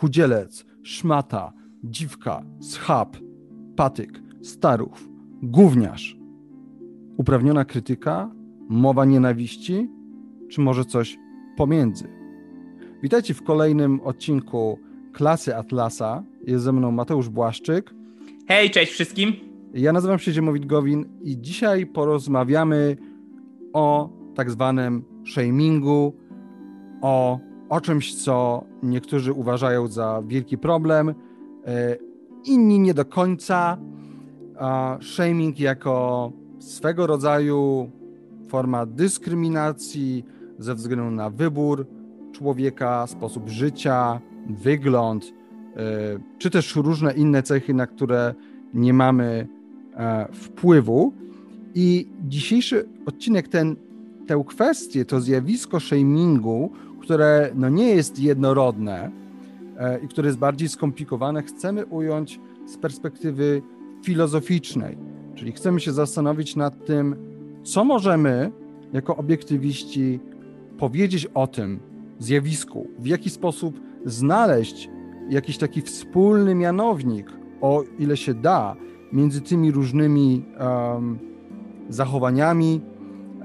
chudzielec, szmata, dziwka, schab, patyk, starów, gówniarz. Uprawniona krytyka, mowa nienawiści, czy może coś pomiędzy? Witajcie w kolejnym odcinku Klasy Atlasa. Jest ze mną Mateusz Błaszczyk. Hej, cześć wszystkim. Ja nazywam się Ziemowit Gowin i dzisiaj porozmawiamy o tak zwanym shamingu, o, o czymś, co niektórzy uważają za wielki problem, e, inni nie do końca. Shaming jako swego rodzaju forma dyskryminacji ze względu na wybór człowieka, sposób życia, wygląd, e, czy też różne inne cechy, na które nie mamy e, wpływu. I dzisiejszy odcinek ten tę kwestię, to zjawisko shamingu, które no nie jest jednorodne e, i które jest bardziej skomplikowane, chcemy ująć z perspektywy filozoficznej. Czyli chcemy się zastanowić nad tym, co możemy jako obiektywiści powiedzieć o tym zjawisku, w jaki sposób znaleźć jakiś taki wspólny mianownik, o ile się da, między tymi różnymi um, zachowaniami,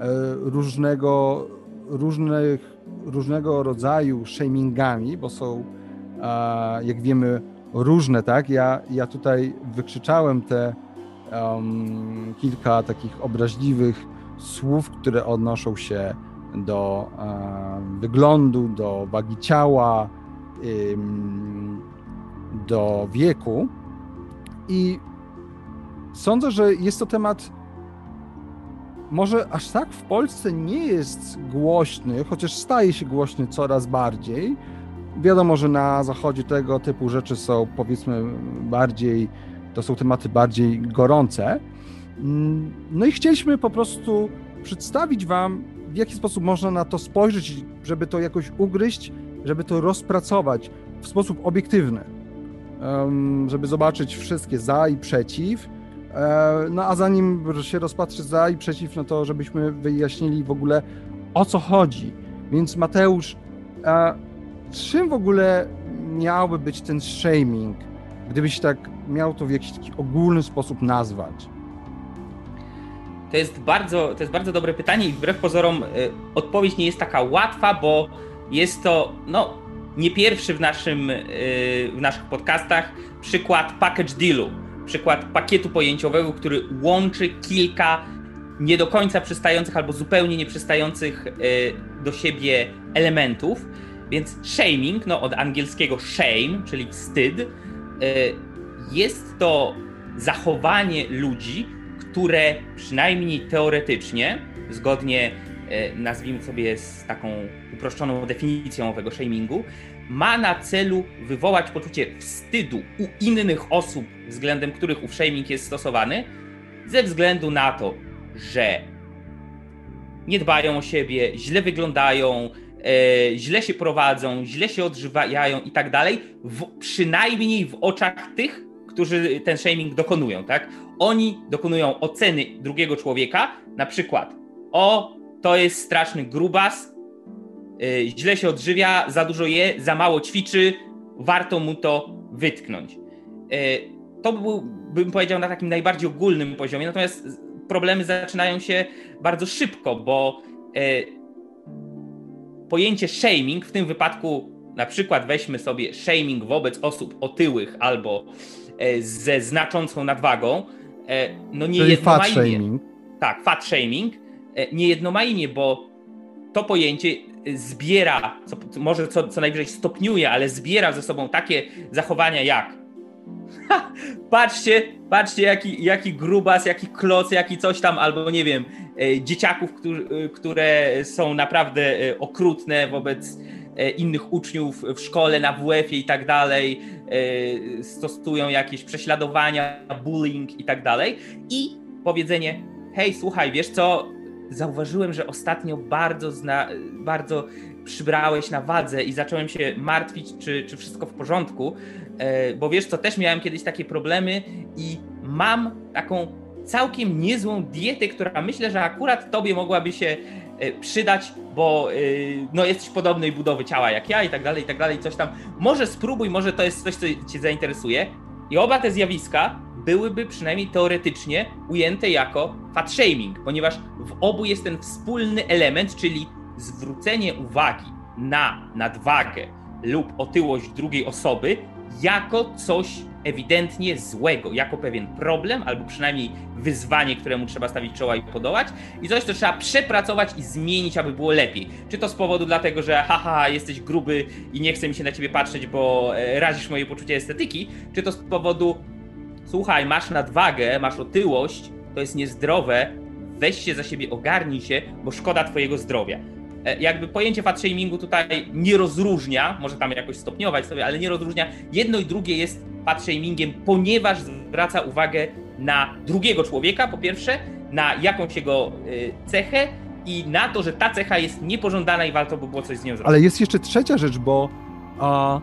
E, różnego, różnych, różnego rodzaju shamingami, bo są, jak wiemy, różne, tak? Ja, ja tutaj wykrzyczałem te um, kilka takich obraźliwych słów, które odnoszą się do wyglądu, do wagi ciała, do wieku. I sądzę, że jest to temat może aż tak w Polsce nie jest głośny, chociaż staje się głośny coraz bardziej. Wiadomo, że na zachodzie tego typu rzeczy są powiedzmy bardziej, to są tematy bardziej gorące. Mm, no i chcieliśmy po prostu przedstawić Wam, w jaki sposób można na to spojrzeć, żeby to jakoś ugryźć, żeby to rozpracować w sposób obiektywny, żeby zobaczyć wszystkie za i przeciw no a zanim się rozpatrzy za i przeciw, no to żebyśmy wyjaśnili w ogóle o co chodzi. Więc Mateusz, e, czym w ogóle miałby być ten shaming, gdybyś tak miał to w jakiś taki ogólny sposób nazwać? To jest bardzo, to jest bardzo dobre pytanie i wbrew pozorom y, odpowiedź nie jest taka łatwa, bo jest to no, nie pierwszy w, naszym, y, w naszych podcastach przykład package dealu przykład pakietu pojęciowego, który łączy kilka nie do końca przystających albo zupełnie nieprzystających e, do siebie elementów. Więc shaming, no od angielskiego shame, czyli wstyd, e, jest to zachowanie ludzi, które przynajmniej teoretycznie, zgodnie e, nazwijmy sobie z taką uproszczoną definicją owego shamingu, ma na celu wywołać poczucie wstydu u innych osób, względem których ów shaming jest stosowany, ze względu na to, że nie dbają o siebie, źle wyglądają, e, źle się prowadzą, źle się odżywają i tak dalej, przynajmniej w oczach tych, którzy ten shaming dokonują, tak? Oni dokonują oceny drugiego człowieka, na przykład o, to jest straszny grubas, źle się odżywia, za dużo je, za mało ćwiczy, warto mu to wytknąć. Y, to był, bym powiedział, na takim najbardziej ogólnym poziomie, natomiast problemy zaczynają się bardzo szybko, bo y, pojęcie shaming, w tym wypadku na przykład weźmy sobie shaming wobec osób otyłych albo ze znaczącą nadwagą, no nie jedno fat shaming. Tak, fat shaming. Nie jedno ma imię, bo to pojęcie zbiera, co, może co, co najwyżej stopniuje, ale zbiera ze sobą takie zachowania jak ha, patrzcie, patrzcie jaki, jaki grubas, jaki kloc, jaki coś tam, albo nie wiem, e, dzieciaków, który, e, które są naprawdę e, okrutne wobec innych uczniów w szkole, na WF-ie i tak dalej, stosują jakieś prześladowania, bullying i tak dalej. I powiedzenie, hej, słuchaj, wiesz co, zauważyłem, że ostatnio bardzo, zna, bardzo przybrałeś na wadze i zacząłem się martwić, czy, czy wszystko w porządku, e, bo wiesz co, też miałem kiedyś takie problemy i mam taką całkiem niezłą dietę, która myślę, że akurat tobie mogłaby się e, przydać, bo no, jesteś podobnej budowy ciała jak ja i tak dalej, i tak dalej, coś tam. Może spróbuj, może to jest coś, co cię zainteresuje. I oba te zjawiska byłyby przynajmniej teoretycznie ujęte jako fat shaming, ponieważ w obu jest ten wspólny element, czyli zwrócenie uwagi na nadwagę lub otyłość drugiej osoby jako coś ewidentnie złego, jako pewien problem, albo przynajmniej wyzwanie, któremu trzeba stawić czoła i podołać, i coś, co trzeba przepracować i zmienić, aby było lepiej. Czy to z powodu dlatego, że haha, jesteś gruby i nie chce mi się na ciebie patrzeć, bo e, razisz moje poczucie estetyki, czy to z powodu słuchaj, masz nadwagę, masz otyłość, to jest niezdrowe, weź się za siebie, ogarnij się, bo szkoda twojego zdrowia. E, jakby pojęcie fat shamingu tutaj nie rozróżnia, może tam jakoś stopniować sobie, ale nie rozróżnia. Jedno i drugie jest fat shamingiem, ponieważ zwraca uwagę na drugiego człowieka, po pierwsze, na jakąś jego e, cechę i na to, że ta cecha jest niepożądana i warto by było coś z nią zrobić. Ale jest jeszcze trzecia rzecz, bo a,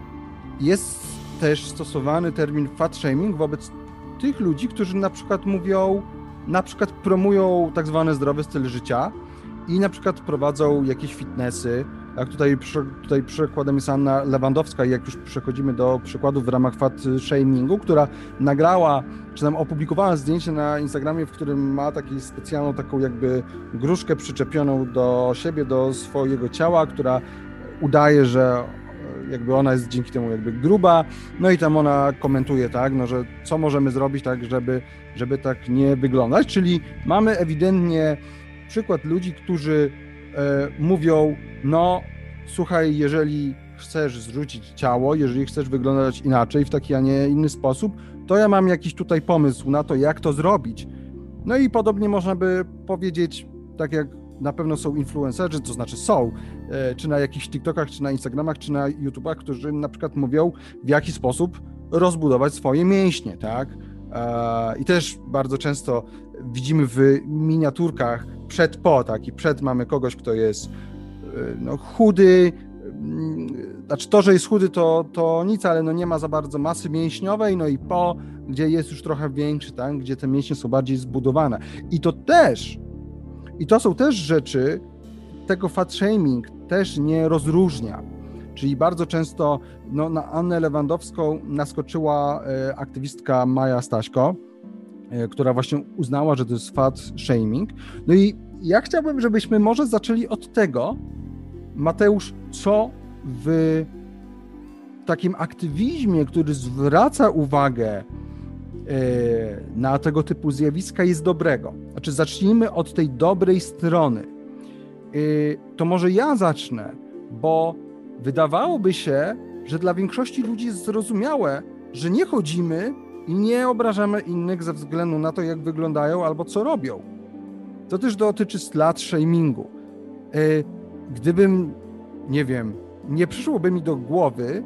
jest też stosowany termin fat shaming wobec tych ludzi, którzy na przykład mówią, na przykład promują tak zwany zdrowy styl życia i na przykład prowadzą jakieś fitnessy. Jak tutaj, tutaj przykładem jest Anna Lewandowska jak już przechodzimy do przykładów w ramach fat shamingu, która nagrała, czy tam opublikowała zdjęcie na Instagramie, w którym ma taką specjalną taką jakby gruszkę przyczepioną do siebie, do swojego ciała, która udaje, że jakby ona jest dzięki temu jakby gruba, no i tam ona komentuje, tak, no, że co możemy zrobić tak, żeby, żeby tak nie wyglądać, czyli mamy ewidentnie przykład ludzi, którzy e, mówią, no słuchaj, jeżeli chcesz zrzucić ciało, jeżeli chcesz wyglądać inaczej, w taki, a nie inny sposób, to ja mam jakiś tutaj pomysł na to, jak to zrobić. No i podobnie można by powiedzieć, tak jak na pewno są influencerzy, to znaczy są, e, czy na jakichś TikTokach, czy na Instagramach, czy na YouTubach, którzy na przykład mówią, w jaki sposób rozbudować swoje mięśnie, tak? E, I też bardzo często widzimy w miniaturkach przed po, tak? I przed mamy kogoś, kto jest e, no, chudy, mm, znaczy to, że jest chudy to, to nic, ale no nie ma za bardzo masy mięśniowej, no i po, gdzie jest już trochę większy, tak? gdzie te mięśnie są bardziej zbudowane. I to też i to są też rzeczy, tego fat shaming też nie rozróżnia. Czyli bardzo często no, na Annę Lewandowską naskoczyła e, aktywistka Maja Staśko, e, która właśnie uznała, że to jest fat shaming. No i ja chciałbym, żebyśmy może zaczęli od tego, Mateusz, co w takim aktywizmie, który zwraca uwagę na tego typu zjawiska jest dobrego. Znaczy, zacznijmy od tej dobrej strony. E, to może ja zacznę, bo wydawałoby się, że dla większości ludzi jest zrozumiałe, że nie chodzimy i nie obrażamy innych ze względu na to, jak wyglądają albo co robią. To też dotyczy slut shamingu. E, gdybym, nie wiem, nie przyszłoby mi do głowy,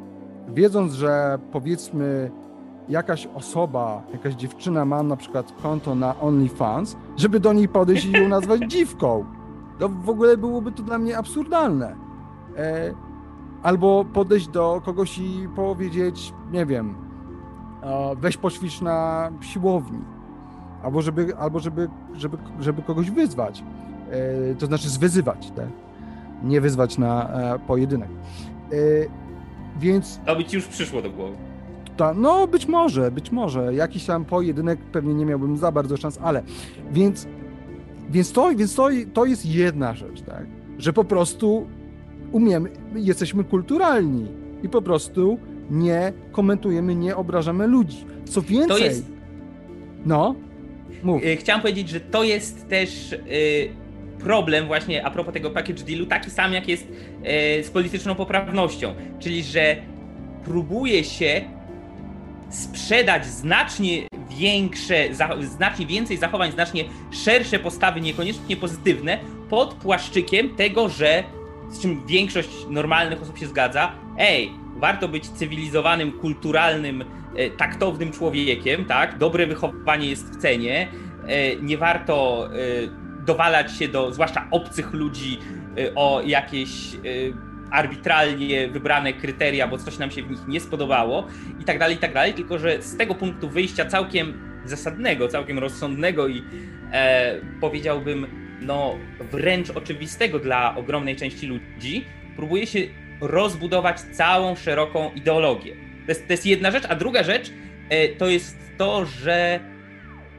wiedząc, że powiedzmy jakaś osoba, jakaś dziewczyna ma na przykład konto na OnlyFans, żeby do niej podejść i ją nazwać dziwką. To w ogóle byłoby to dla mnie absurdalne. E, albo podejść do kogoś i powiedzieć, nie wiem, e, weź poćwicz na siłowni. Albo żeby, albo żeby, żeby, żeby kogoś wyzwać. E, to znaczy zwyzywać, tak? Nie wyzwać na e, pojedynek. E, więc... To by ci już przyszło do głowy. Ta, no być może, być może. Jakiś tam pojedynek pewnie nie miałbym za bardzo szans, ale więc, więc, to, więc to, to jest jedna rzecz, tak? Że po prostu umiemy, jesteśmy kulturalni i po prostu nie komentujemy, nie obrażamy ludzi. Co więcej. Jest... No, mów. Y, chciałem powiedzieć, że to jest też. Y, problem właśnie a propos tego package dealu taki sam jak jest y, z polityczną poprawnością, czyli że próbuje się sprzedać znacznie większe, znacznie więcej zachowań, znacznie szersze postawy, niekoniecznie pozytywne, pod płaszczykiem tego, że z czym większość normalnych osób się zgadza, ej, warto być cywilizowanym, kulturalnym, e, taktownym człowiekiem, tak? Dobre wychowanie jest w cenie, e, nie warto e, dowalać się do, zwłaszcza obcych ludzi, o jakieś arbitralnie wybrane kryteria, bo coś nam się w nich nie spodobało i tak dalej, i tak dalej, tylko że z tego punktu wyjścia całkiem zasadnego, całkiem rozsądnego i e, powiedziałbym, no wręcz oczywistego dla ogromnej części ludzi, próbuje się rozbudować całą szeroką ideologię. To jest, to jest jedna rzecz, a druga rzecz e, to jest to, że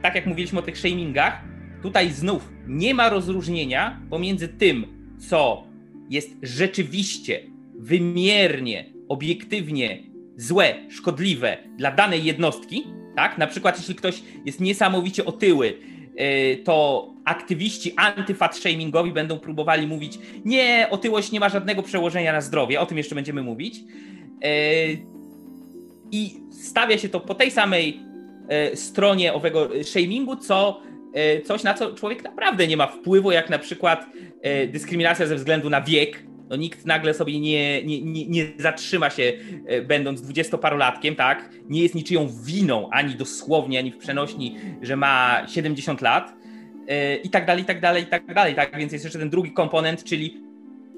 tak jak mówiliśmy o tych shamingach, tutaj znów nie ma rozróżnienia pomiędzy tym, co jest rzeczywiście, wymiernie, obiektywnie złe, szkodliwe dla danej jednostki, tak? Na przykład, jeśli ktoś jest niesamowicie otyły, e, to aktywiści antyfat shamingowi będą próbowali mówić, nie, otyłość nie ma żadnego przełożenia na zdrowie, o tym jeszcze będziemy mówić. E, I stawia się to po tej samej e, stronie owego shamingu, co coś, na co człowiek naprawdę nie ma wpływu, jak na przykład dyskryminacja ze względu na wiek, no nikt nagle sobie nie, nie, nie, nie zatrzyma się, e, będąc dwudziestoparolatkiem, tak? Nie jest niczyją winą, ani dosłownie, ani w przenośni, że ma 70 lat e, i tak dalej, i tak dalej, i tak dalej. Tak więc jest jeszcze ten drugi komponent, czyli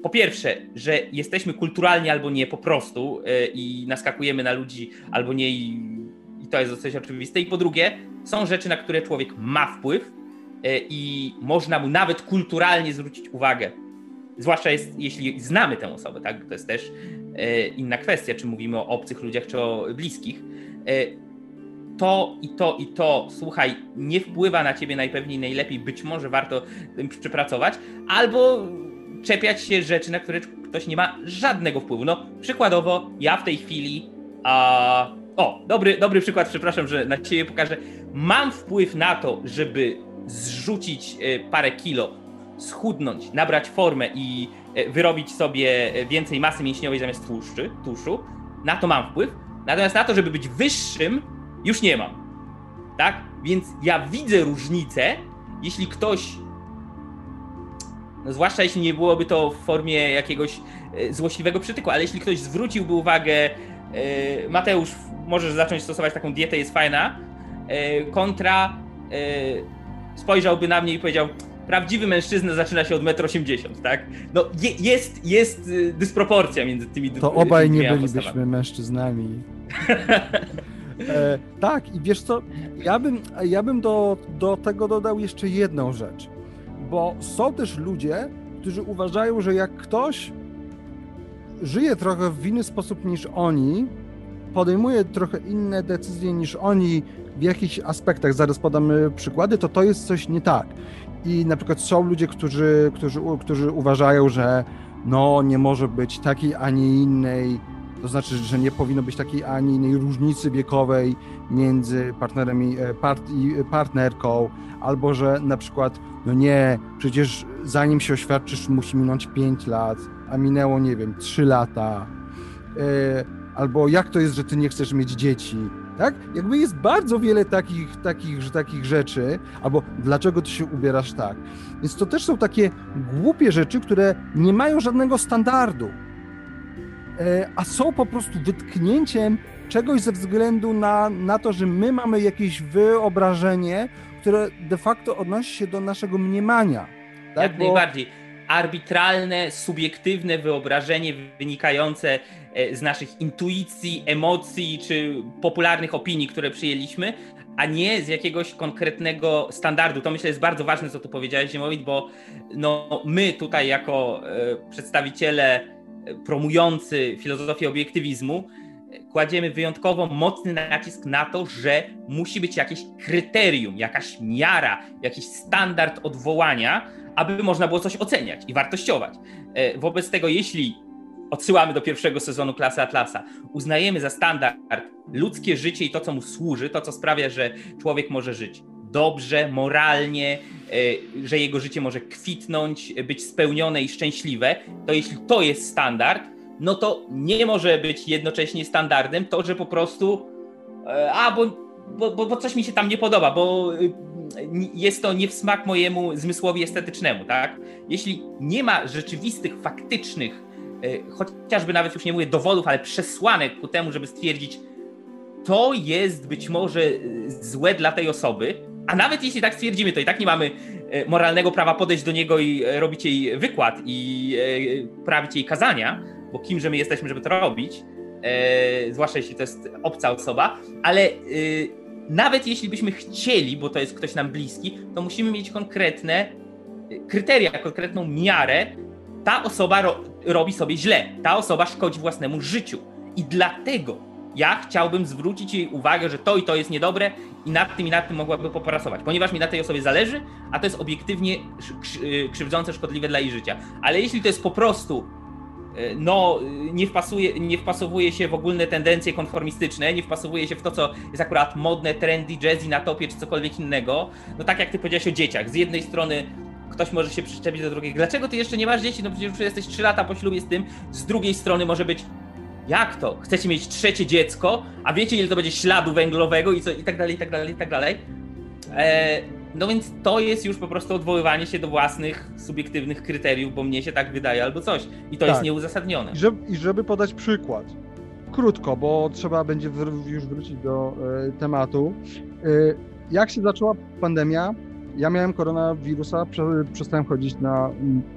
po pierwsze, że jesteśmy kulturalni albo nie po prostu e, i naskakujemy na ludzi albo nie i, i to jest dosyć oczywiste. I po drugie, są rzeczy, na które człowiek ma wpływ i można mu nawet kulturalnie zwrócić uwagę Zwłaszcza jest, jeśli znamy tę osobę, tak? To jest też e, inna kwestia, czy mówimy o obcych ludziach, czy o bliskich. E, to i to i to, słuchaj, nie wpływa na ciebie najpewniej najlepiej, być może warto przepracować, albo czepiać się rzeczy, na które ktoś nie ma żadnego wpływu. No, przykładowo, ja w tej chwili. A... O, dobry, dobry przykład, przepraszam, że na ciebie pokażę. Mam wpływ na to, żeby zrzucić e, parę kilo schudnąć, nabrać formę i e, wyrobić sobie więcej masy mięśniowej zamiast tłuszczy, tłuszczu, na to mam wpływ. Natomiast na to, żeby być wyższym, już nie mam. Tak? Więc ja widzę różnicę, jeśli ktoś, no zwłaszcza jeśli nie byłoby to w formie jakiegoś e, złośliwego przytyku, ale jeśli ktoś zwróciłby uwagę, e, Mateusz, możesz zacząć stosować taką dietę, jest fajna, kontra spojrzałby na mnie i powiedział, prawdziwy mężczyzna zaczyna się od 1,80 m, tak? No je, jest, jest y, dysproporcja między tymi To obaj nie bylibyśmy postawami. mężczyznami. e, tak, i wiesz co, ja bym, ja bym do, do tego dodał jeszcze jedną rzecz, bo są też ludzie, którzy uważają, że jak ktoś żyje trochę w inny sposób niż oni, podejmuje trochę inne decyzje niż oni w jakichś aspektach, zaraz podamy przykłady, to to jest coś nie tak. I na przykład są ludzie, którzy, którzy, którzy uważają, że no nie może być takiej ani innej, to znaczy, że nie powinno być takiej ani innej różnicy wiekowej między partnerem i, e, part, i partnerką, albo że na przykład, no nie, przecież zanim się oświadczysz, musi minąć 5 lat, a minęło, nie wiem, 3 lata. E, albo jak to jest, że ty nie chcesz mieć dzieci? tak? Jakby jest bardzo wiele takich, takich, takich rzeczy, albo dlaczego ty się ubierasz tak. Więc to też są takie głupie rzeczy, które nie mają żadnego standardu, e, a są po prostu wytknięciem czegoś ze względu na, na to, że my mamy jakieś wyobrażenie, które de facto odnosi się do naszego mniemania. Tak? Jak Bo... najbardziej arbitralne, subiektywne wyobrażenie wynikające e, z naszych intuicji, emocji czy popularnych opinii, które przyjęliśmy, a nie z jakiegoś konkretnego standardu. To myślę jest bardzo ważne, co tu powiedziałeś, Ziemowit, bo no, my tutaj jako e, przedstawiciele e, promujący filozofię obiektywizmu kładziemy wyjątkowo mocny nacisk na to, że musi być jakieś kryterium, jakaś miara, jakiś standard odwołania, aby można było coś oceniać i wartościować. E, wobec tego, jeśli odsyłamy do pierwszego sezonu klasy Atlasa, uznajemy za standard ludzkie życie i to, co mu służy, to, co sprawia, że człowiek może żyć dobrze, moralnie, e, że jego życie może kwitnąć, być spełnione i szczęśliwe, to jeśli to jest standard, no to nie może być jednocześnie standardem to, że po prostu e, a, bo, bo, bo coś mi się tam nie podoba, bo jest to nie w smak mojemu zmysłowi estetycznemu, tak? Jeśli nie ma rzeczywistych, faktycznych, e, chociażby nawet już nie mówię dowodów, ale przesłanek ku temu, żeby stwierdzić, to jest być może e, złe dla tej osoby, a nawet jeśli tak stwierdzimy, to i tak nie mamy e, moralnego prawa podejść do niego i robić jej wykład i prawić jej kazania, bo kimże my jesteśmy, żeby to robić, zwłaszcza jeśli to jest obca osoba, ale nawet jeśli byśmy chcieli, bo to jest ktoś nam bliski, to musimy mieć konkretne y, kryteria, konkretną miarę. Ta osoba ro robi sobie źle, ta osoba szkodzi własnemu życiu. I dlatego ja chciałbym zwrócić jej uwagę, że to i to jest niedobre i nad tym i nad tym mogłaby popracować, ponieważ mi na tej osobie zależy, a to jest obiektywnie y, krzywdzące, szkodliwe dla jej życia. Ale jeśli to jest po prostu no, nie, wpasuje, nie wpasowuje się w ogólne tendencje konformistyczne, nie wpasowuje się w to, co jest akurat modne, trendy, jazzy na topie, czy cokolwiek innego, no tak jak ty powiedziałeś o dzieciach. Z jednej strony ktoś może się przyczepić do drugiej. Dlaczego ty jeszcze nie masz dzieci? No przecież już jesteś 3 lata po ślubie z tym. Z drugiej strony może być jak to? Chcecie mieć trzecie dziecko, a wiecie ile to będzie śladu węglowego i, co, i tak dalej, i tak dalej, i tak dalej. E, no więc to jest już po prostu odwoływanie się do własnych subiektywnych kryteriów, bo mnie się tak wydaje albo coś. I to tak. jest nieuzasadnione. I żeby, I żeby, podać przykład, krótko, bo trzeba będzie już wrócić do e, tematu. E, jak się zaczęła pandemia, ja miałem koronawirusa, przestałem chodzić na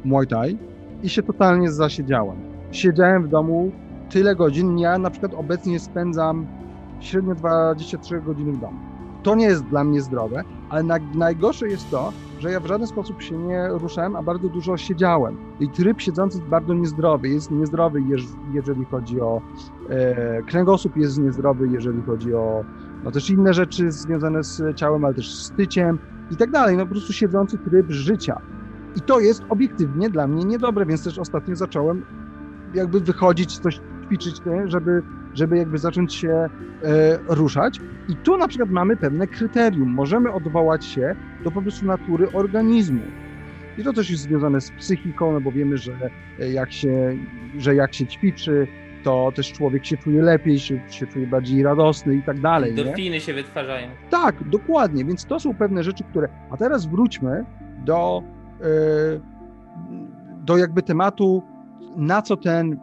Muay Thai i się totalnie zasiedziałem. Siedziałem w domu tyle godzin. Ja na przykład obecnie spędzam średnio 23 godziny w domu. To nie jest dla mnie zdrowe, ale na, najgorsze jest to, że ja w żaden sposób się nie ruszałem, a bardzo dużo siedziałem. I tryb siedzący jest bardzo niezdrowy. Jest niezdrowy, jeżeli chodzi o e, kręgosłup, jest niezdrowy, jeżeli chodzi o no, też inne rzeczy związane z ciałem, ale też z tyciem i tak dalej. No po prostu siedzący tryb życia. I to jest obiektywnie dla mnie niedobre, więc też ostatnio zacząłem jakby wychodzić, coś ćwiczyć, żeby, żeby jakby zacząć się e, ruszać. I tu na przykład mamy pewne kryterium. Możemy odwołać się do po prostu natury organizmu. I to też jest związane z psychiką, no bo wiemy, że e, jak się, że jak się ćwiczy, to też człowiek się czuje lepiej, się, się czuje bardziej radosny i tak dalej. Endorfiny się wytwarzają. Tak, dokładnie, więc to są pewne rzeczy, które... A teraz wróćmy do, e, do jakby tematu, na co ten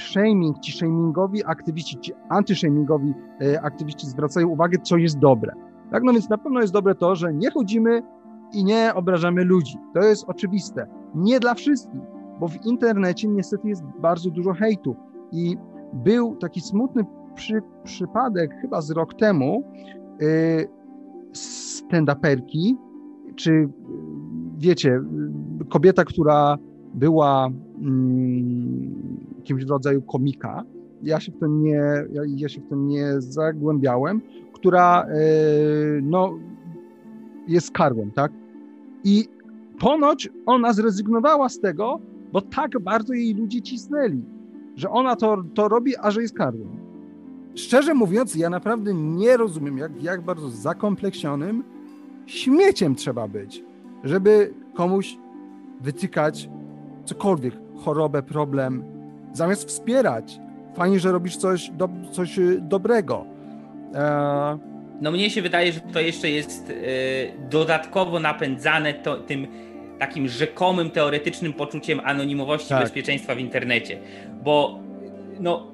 shaming, ci shamingowi aktywiści, ci antyshamingowi e, aktywiści zwracają uwagę, co jest dobre. Tak, no więc na pewno jest dobre to, że nie chodzimy i nie obrażamy ludzi. To jest oczywiste. Nie dla wszystkich, bo w internecie niestety jest bardzo dużo hejtu. I był taki smutny przy, przypadek chyba z rok temu yy, stand-uperki, czy wiecie, kobieta, która była mm, jakimś rodzaju komika, ja się w to nie, ja, ja się w to nie zagłębiałem, która e, no, jest karłem, tak? I ponoć ona zrezygnowała z tego, bo tak bardzo jej ludzie cisnęli, że ona to, to robi, a że jest karłem. Szczerze mówiąc, ja naprawdę nie rozumiem, jak, jak bardzo zakompleksionym śmieciem trzeba być, żeby komuś wytykać cokolwiek, chorobę, problem, zamiast wspierać. Fajnie, że robisz coś, do, coś y, dobrego. E... No mnie się wydaje, że to jeszcze jest y, dodatkowo napędzane to, tym takim rzekomym, teoretycznym poczuciem anonimowości tak. bezpieczeństwa w internecie. Bo no,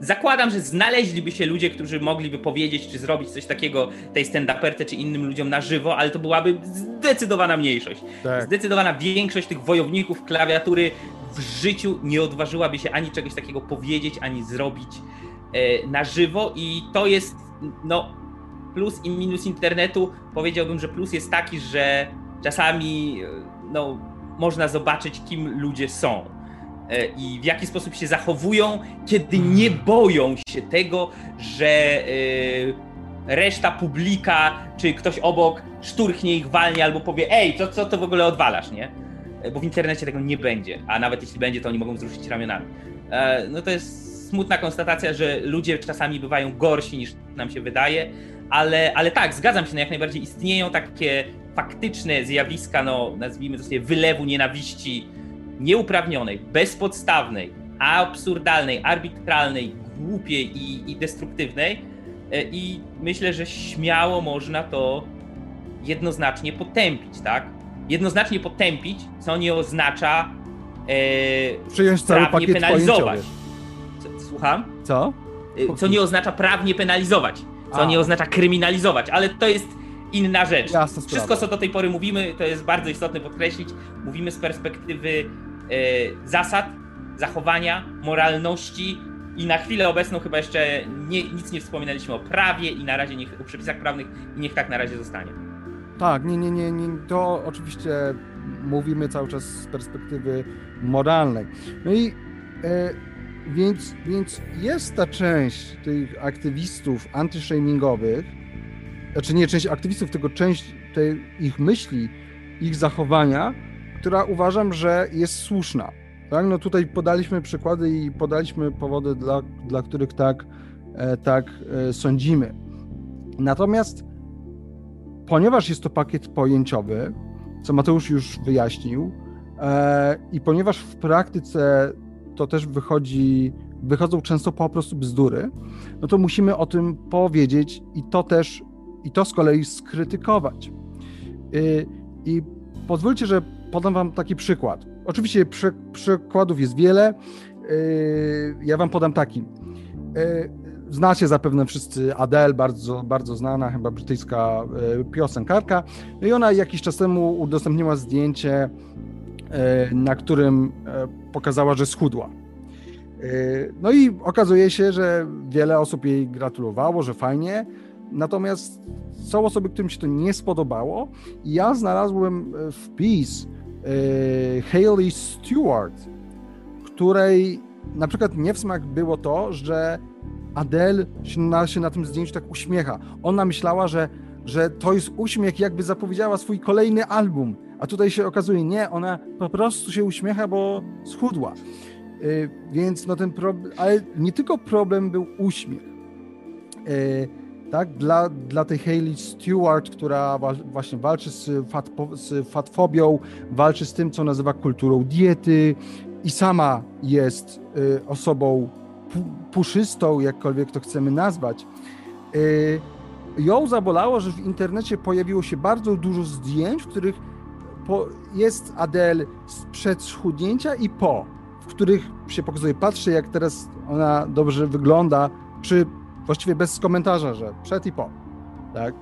zakładam, że znaleźliby się ludzie, którzy mogliby powiedzieć, czy zrobić coś takiego tej stand-uperce, czy innym ludziom na żywo, ale to byłaby zdecydowana mniejszość. Tak. Zdecydowana większość tych wojowników klawiatury w życiu nie odważyłaby się ani czegoś takiego powiedzieć, ani zrobić e, na żywo i to jest no plus i minus internetu. Powiedziałbym, że plus jest taki, że czasami e, no, można zobaczyć, kim ludzie są i w jaki sposób się zachowują, kiedy nie boją się tego, że reszta publika czy ktoś obok szturchnie ich walnie albo powie, ej, to co to w ogóle odwalasz, nie? E, bo w internecie tego nie będzie, a nawet jeśli będzie, to oni mogą wzruszyć ramionami. E, no to jest smutna konstatacja, że ludzie czasami bywają gorsi niż nam się wydaje, ale, ale tak, zgadzam się, no jak najbardziej istnieją takie faktyczne zjawiska, no nazwijmy to sobie wylewu nienawiści nieuprawnionej, bezpodstawnej, absurdalnej, arbitralnej, głupiej i, i destruktywnej e, i myślę, że śmiało można to jednoznacznie potępić, tak? jednoznacznie potępić, co nie oznacza e, Przyjąć cały prawnie penalizować. Co, słucham? Co? E, co nie oznacza prawnie penalizować, co A. nie oznacza kryminalizować, ale to jest inna rzecz. Wszystko, co do tej pory mówimy, to jest bardzo istotne podkreślić, mówimy z perspektywy zasad, zachowania, moralności I na chwilę obecną chyba jeszcze nie, nic nie wspominaliśmy o prawie i na razie niech, o przepisach prawnych i niech tak na razie zostanie. Tak, nie, nie, nie, nie. To oczywiście mówimy cały czas z perspektywy moralnej. No i e, więc, więc jest ta część tych aktywistów antyshamingowych, znaczy nie część aktywistów, tylko część tej ich myśli, ich zachowania, która uważam, że jest słuszna. Tak? No tutaj podaliśmy przykłady i podaliśmy powody, dla, dla których tak, e, tak e, sądzimy. Natomiast ponieważ jest to pakiet pojęciowy, co Mateusz już wyjaśnił, e, i ponieważ w praktyce to też wychodzi, wychodzą często po prostu bzdury, no to musimy o tym powiedzieć i to też, i to z kolei skrytykować. I pozwólcie, że podam wam taki przykład. Oczywiście przy, przykładów jest wiele. Ja wam podam taki. Znacie zapewne wszyscy Adele, bardzo, bardzo znana, chyba brytyjska piosenkarka. No I ona jakiś czas temu udostępniła zdjęcie, na którym pokazała, że schudła. No i okazuje się, że wiele osób jej gratulowało, że fajnie. Natomiast są osoby, którym się to nie spodobało. Ja znalazłem wpis Hayley Stewart, której na przykład nie w smak było to, że Adele się na, się na tym zdjęciu tak uśmiecha. Ona myślała, że, że to jest uśmiech, jakby zapowiedziała swój kolejny album. A tutaj się okazuje, nie, ona po prostu się uśmiecha, bo schudła. Yy, więc no ten problem, ale nie tylko problem był uśmiech. Yy, tak, dla, dla tej Hayley Stewart, która właśnie walczy z, fat, z fatfobią, walczy z tym, co nazywa kulturą diety i sama jest y, osobą puszystą, jakkolwiek to chcemy nazwać. Y, ją zabolało, że w internecie pojawiło się bardzo dużo zdjęć, w których po, jest Adele przed schudnięcia i po, w których się pokazuje, patrzę jak teraz ona dobrze wygląda, przy właściwie bez komentarza, że przed i po. Tak?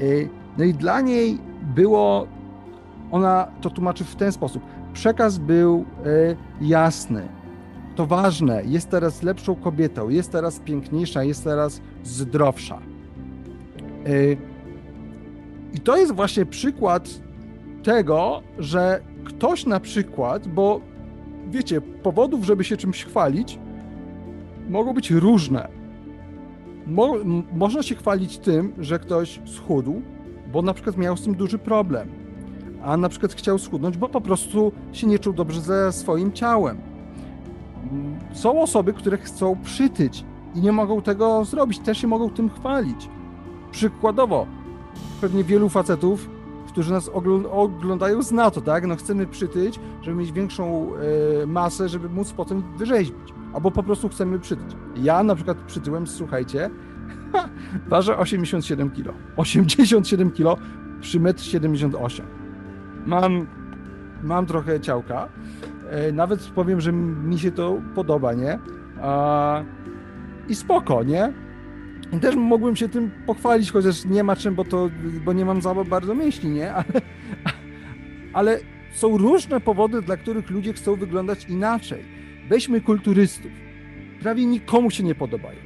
Y, no i dla niej było, ona to tłumaczy w ten sposób. Przekaz był y, jasny. To ważne, jest teraz lepszą kobietą, jest teraz piękniejsza, jest teraz zdrowsza. Y, I to jest właśnie przykład tego, że ktoś na przykład, bo wiecie, powodów, żeby się czymś chwalić, mogą być różne. Mo można się chwalić tym, że ktoś schudł, bo na przykład miał z tym duży problem, a na przykład chciał schudnąć, bo po prostu się nie czuł dobrze ze swoim ciałem. Są osoby, które chcą przytyć i nie mogą tego zrobić, też się mogą tym chwalić. Przykładowo, pewnie wielu facetów, którzy nas oglądają, zna to, tak? No chcemy przytyć, żeby mieć większą e, masę, żeby móc potem wyrzeźbić albo po prostu chcemy przytyć. Ja na przykład przytyłem, słuchajcie, ważę 87 kg. 87 kg przy 1,78 m. Mam, mam trochę ciałka. E, nawet powiem, że mi się to podoba, nie? I spoko, nie? I też mogłem się tym pochwalić, chociaż nie ma czym, bo to, bo nie mam za bardzo myśli, nie? Ale, ale są różne powody, dla których ludzie chcą wyglądać inaczej. Weźmy kulturystów. Prawie nikomu się nie podobają.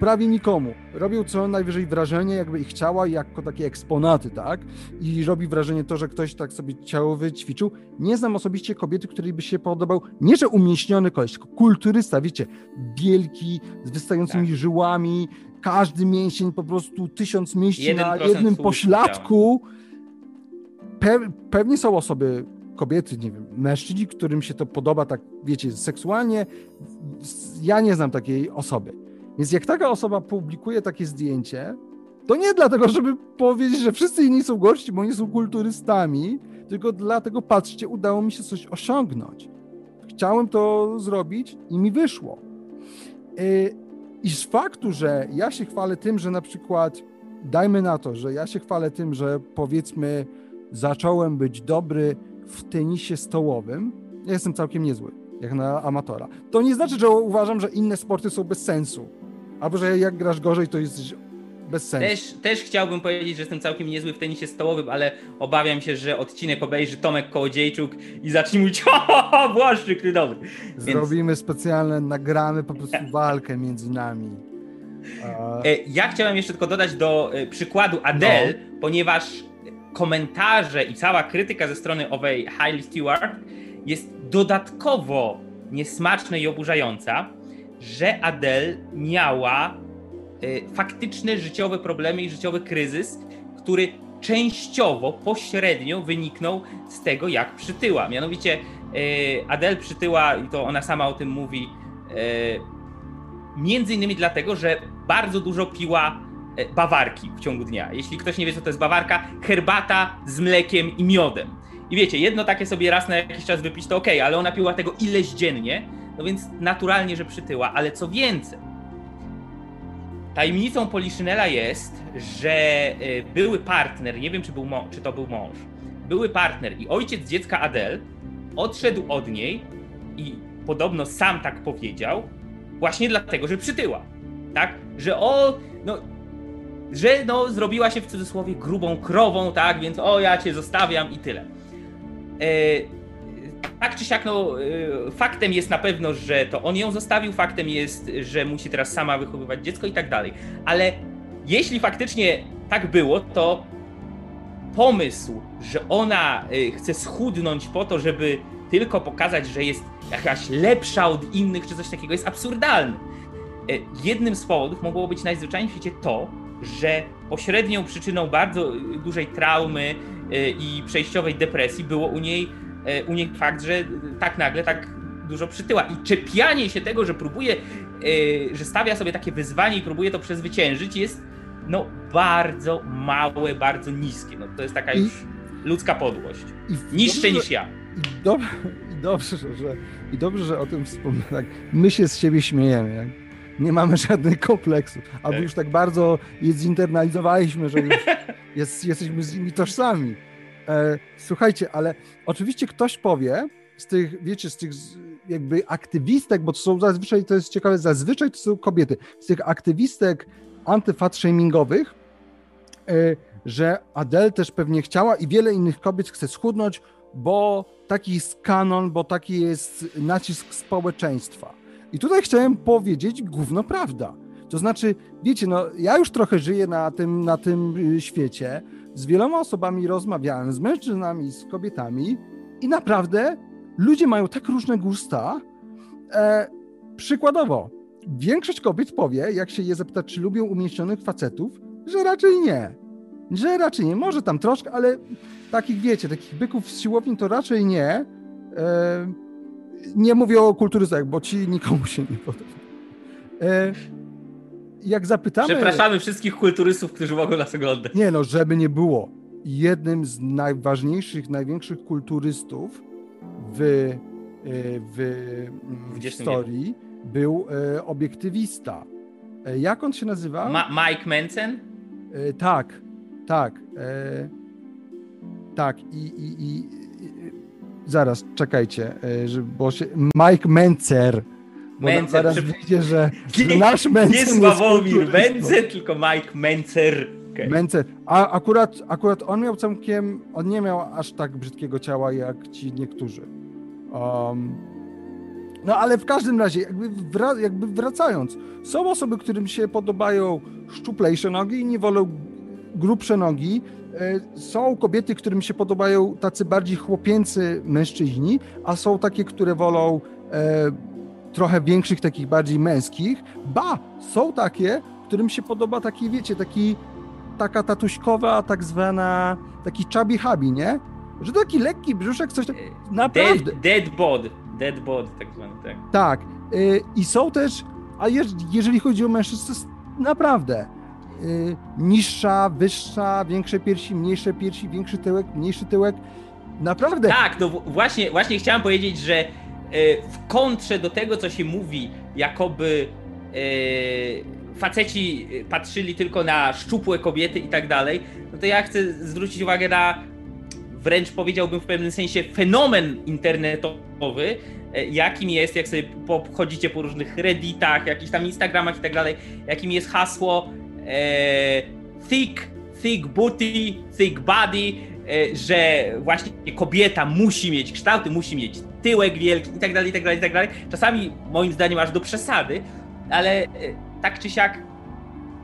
Prawie nikomu. Robią co najwyżej wrażenie, jakby ich ciała jako takie eksponaty, tak? I robi wrażenie to, że ktoś tak sobie ciało wyćwiczył. Nie znam osobiście kobiety, której by się podobał, nie że umieśniony koleś, tylko kulturysta, wiecie, wielki, z wystającymi tak. żyłami, każdy mięsień po prostu tysiąc mięśni na jednym pośladku. Pe pewnie są osoby kobiety, nie wiem, mężczyźni, którym się to podoba, tak wiecie, seksualnie, ja nie znam takiej osoby. Więc jak taka osoba publikuje takie zdjęcie, to nie dlatego, żeby powiedzieć, że wszyscy inni są gorsi, bo oni są kulturystami, tylko dlatego, patrzcie, udało mi się coś osiągnąć. Chciałem to zrobić i mi wyszło. Y, I z faktu, że ja się chwalę tym, że na przykład, dajmy na to, że ja się chwalę tym, że powiedzmy, zacząłem być dobry w tenisie stołowym ja jestem całkiem niezły, jak na amatora. To nie znaczy, że uważam, że inne sporty są bez sensu. Albo że jak grasz gorzej, to jesteś bez sensu. Też, też chciałbym powiedzieć, że jestem całkiem niezły w tenisie stołowym, ale obawiam się, że odcinek obejrzy Tomek Kołodziejczuk i zacznie mówić o, Błaszczyk, ty dobry. Zrobimy Więc... specjalne, nagramy po prostu walkę między nami. E, ja chciałem jeszcze tylko dodać do e, przykładu Adele, no. ponieważ komentarze i cała krytyka ze strony owej Hailey Stewart jest dodatkowo niesmaczna i oburzająca, że Adele miała y, faktyczne życiowe problemy i życiowy kryzys, który częściowo, pośrednio wyniknął z tego, jak przytyła. Mianowicie y, Adele przytyła, i to ona sama o tym mówi, y, między innymi dlatego, że bardzo dużo piła bawarki w ciągu dnia. Jeśli ktoś nie wie, co to jest bawarka, herbata z mlekiem i miodem. I wiecie, jedno takie sobie raz na jakiś czas wypić to ok, ale ona piła tego ileś dziennie, no więc naturalnie, że przytyła. Ale co więcej, tajemnicą Poliszynela jest, że e, były partner, nie wiem czy, był czy to był mąż, były partner i ojciec dziecka Adel odszedł od niej i podobno sam tak powiedział, właśnie dlatego, że przytyła. Tak? Że o, no, że no, zrobiła się w cudzysłowie grubą krową, tak? Więc o, ja cię zostawiam i tyle. E, tak czy siak, no, e, faktem jest na pewno, że to on ją zostawił, faktem jest, że musi teraz sama wychowywać dziecko i tak dalej. Ale jeśli faktycznie tak było, to pomysł, że ona e, chce schudnąć po to, żeby tylko pokazać, że jest jakaś lepsza od innych, czy coś takiego, jest absurdalny. Jednym z powodów mogło być najzwyczajniej w świecie to, że pośrednią przyczyną bardzo dużej traumy i przejściowej depresji było u niej E, u niej fakt, że tak nagle tak dużo przytyła. I czepianie się tego, że próbuje, e, że stawia sobie takie wyzwanie i próbuje to przezwyciężyć, jest no bardzo małe, bardzo niskie. No, to jest taka I, już ludzka podłość. Niższe dobrze, niż ja. I, i, dobrze, że, I dobrze, że o tym wspomnę. Tak, my się z siebie śmiejemy. Nie mamy żadnych kompleksów. Albo tak. już tak bardzo je zinternalizowaliśmy, że już jest, jesteśmy z nimi tożsami. E, słuchajcie, ale oczywiście ktoś powie z tych, wiecie, z tych jakby aktywistek, bo to są zazwyczaj, to jest ciekawe, zazwyczaj to są kobiety, z tych aktywistek antyfat-shamingowych, e, że Adele też pewnie chciała i wiele innych kobiet chce schudnąć, bo taki jest kanon, bo taki jest nacisk społeczeństwa. I tutaj chciałem powiedzieć gówno prawda. To znaczy, wiecie, no ja już trochę żyję na tym, na tym y, świecie, z wieloma osobami rozmawiałem, z mężczyznami, z kobietami i naprawdę ludzie mają tak różne gusta. E, przykładowo, większość kobiet powie, jak się je zapyta, czy lubią umieśnionych facetów, że raczej nie. Że raczej nie. Może tam troszkę, ale takich, wiecie, takich byków z siłowni to raczej nie. E, nie mówię o kulturystach, bo ci nikomu się nie podoba. E, jak zapytamy... Przepraszamy wszystkich kulturystów, którzy mogą nas oglądać. Nie no, żeby nie było. Jednym z najważniejszych, największych kulturystów w, e, w, w historii był e, obiektywista. Jak on się nazywa? Ma Mike Manson? Tak, tak. Tak, i, i, i, zaraz, czekajcie, bo się, Mike Mencer Mencer. Zaraz przy... wiecie, że, że nasz Mencer... Nie Sławomir Mencer, tylko Mike Mencer. Okay. Mencer. A akurat, akurat on miał całkiem... On nie miał aż tak brzydkiego ciała, jak ci niektórzy. Um, no ale w każdym razie, jakby, wra jakby wracając, są osoby, którym się podobają szczuplejsze nogi i nie wolą grubsze nogi. E, są kobiety, którym się podobają tacy bardziej chłopięcy mężczyźni, a są takie, które wolą e, trochę większych, takich bardziej męskich. Ba, są takie, którym się podoba taki, wiecie, taki, taka tatuśkowa, tak zwana, taki chubby hubby, nie? Że taki lekki brzuszek, coś tak, naprawdę. Dead, dead bod, dead bod, tak zwany, tak. Tak. I są też, a jeżeli chodzi o mężczyzn, naprawdę niższa, wyższa, większe piersi, mniejsze piersi, większy tyłek, mniejszy tyłek. Naprawdę. Tak, no właśnie, właśnie chciałem powiedzieć, że E, w kontrze do tego, co się mówi, jakoby e, faceci patrzyli tylko na szczupłe kobiety i tak dalej, no to ja chcę zwrócić uwagę na wręcz powiedziałbym w pewnym sensie fenomen internetowy, e, jakim jest, jak sobie chodzicie po różnych redditach, jakichś tam instagramach i tak dalej, jakim jest hasło thick, thick booty, thick body, e, że właśnie kobieta musi mieć kształty, musi mieć tyłek wielki i tak dalej, i tak dalej, i tak dalej. Czasami moim zdaniem aż do przesady, ale e, tak czy siak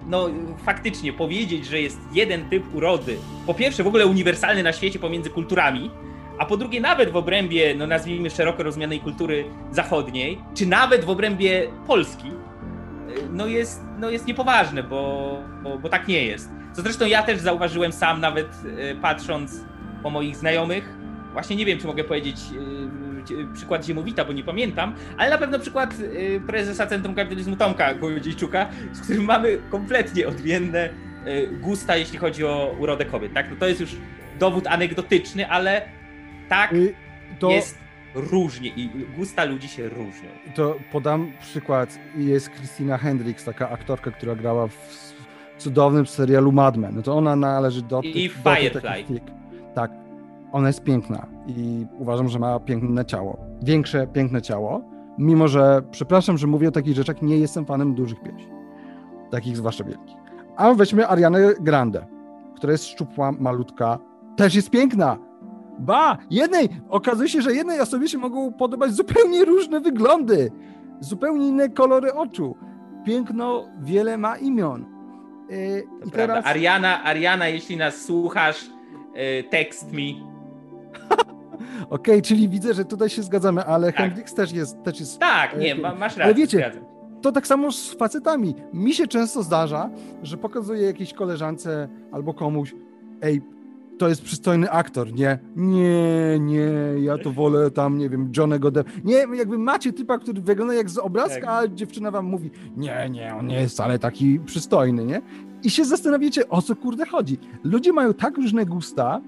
no faktycznie powiedzieć, że jest jeden typ urody, po pierwsze w ogóle uniwersalny na świecie pomiędzy kulturami, a po drugie nawet w obrębie, no nazwijmy szeroko rozumianej kultury zachodniej, czy nawet w obrębie Polski, no jest, no jest niepoważne, bo, bo, bo tak nie jest. Co zresztą ja też zauważyłem sam, nawet e, patrząc po moich znajomych, właśnie nie wiem, czy mogę powiedzieć e, przykład Ziemowita, bo nie pamiętam, ale na pewno przykład e, prezesa Centrum Kapitalizmu Tomka Głodziejczuka, z którym mamy kompletnie odmienne gusta, jeśli chodzi o urodę kobiet. Tak? No to jest już dowód anegdotyczny, ale tak y, to... jest różnie i gusta ludzi się różnią. To podam przykład. Jest Christina Hendricks, taka aktorka, która grała w cudownym serialu Mad Men. No to ona należy do I, tych, do Firefly. Tych, tak. Ona jest piękna i uważam, że ma piękne ciało. Większe, piękne ciało. Mimo, że, przepraszam, że mówię o takich rzeczach, nie jestem fanem dużych piersi. Takich zwłaszcza wielkich. A weźmy Arianę Grande, która jest szczupła, malutka, też jest piękna Ba, jednej, okazuje się, że jednej osobie się mogą podobać zupełnie różne wyglądy, zupełnie inne kolory oczu. Piękno wiele ma imion. Yy, I teraz... Ariana, Ariana, jeśli nas słuchasz, yy, tekst mi. Okej, okay, czyli widzę, że tutaj się zgadzamy, ale tak. Hendrix też jest, też jest. Tak, nie, yy, masz rację. Ale wiecie, to tak samo z facetami. Mi się często zdarza, że pokazuję jakiejś koleżance albo komuś, ej, to jest przystojny aktor, nie? Nie, nie, ja to wolę tam, nie wiem, Johnego Depp. Nie, jakby macie typa, który wygląda jak z obrazka, tak. a dziewczyna wam mówi, nie, nie, on nie jest wcale taki przystojny, nie? I się zastanawiacie, o co kurde chodzi. Ludzie mają tak różne gusta,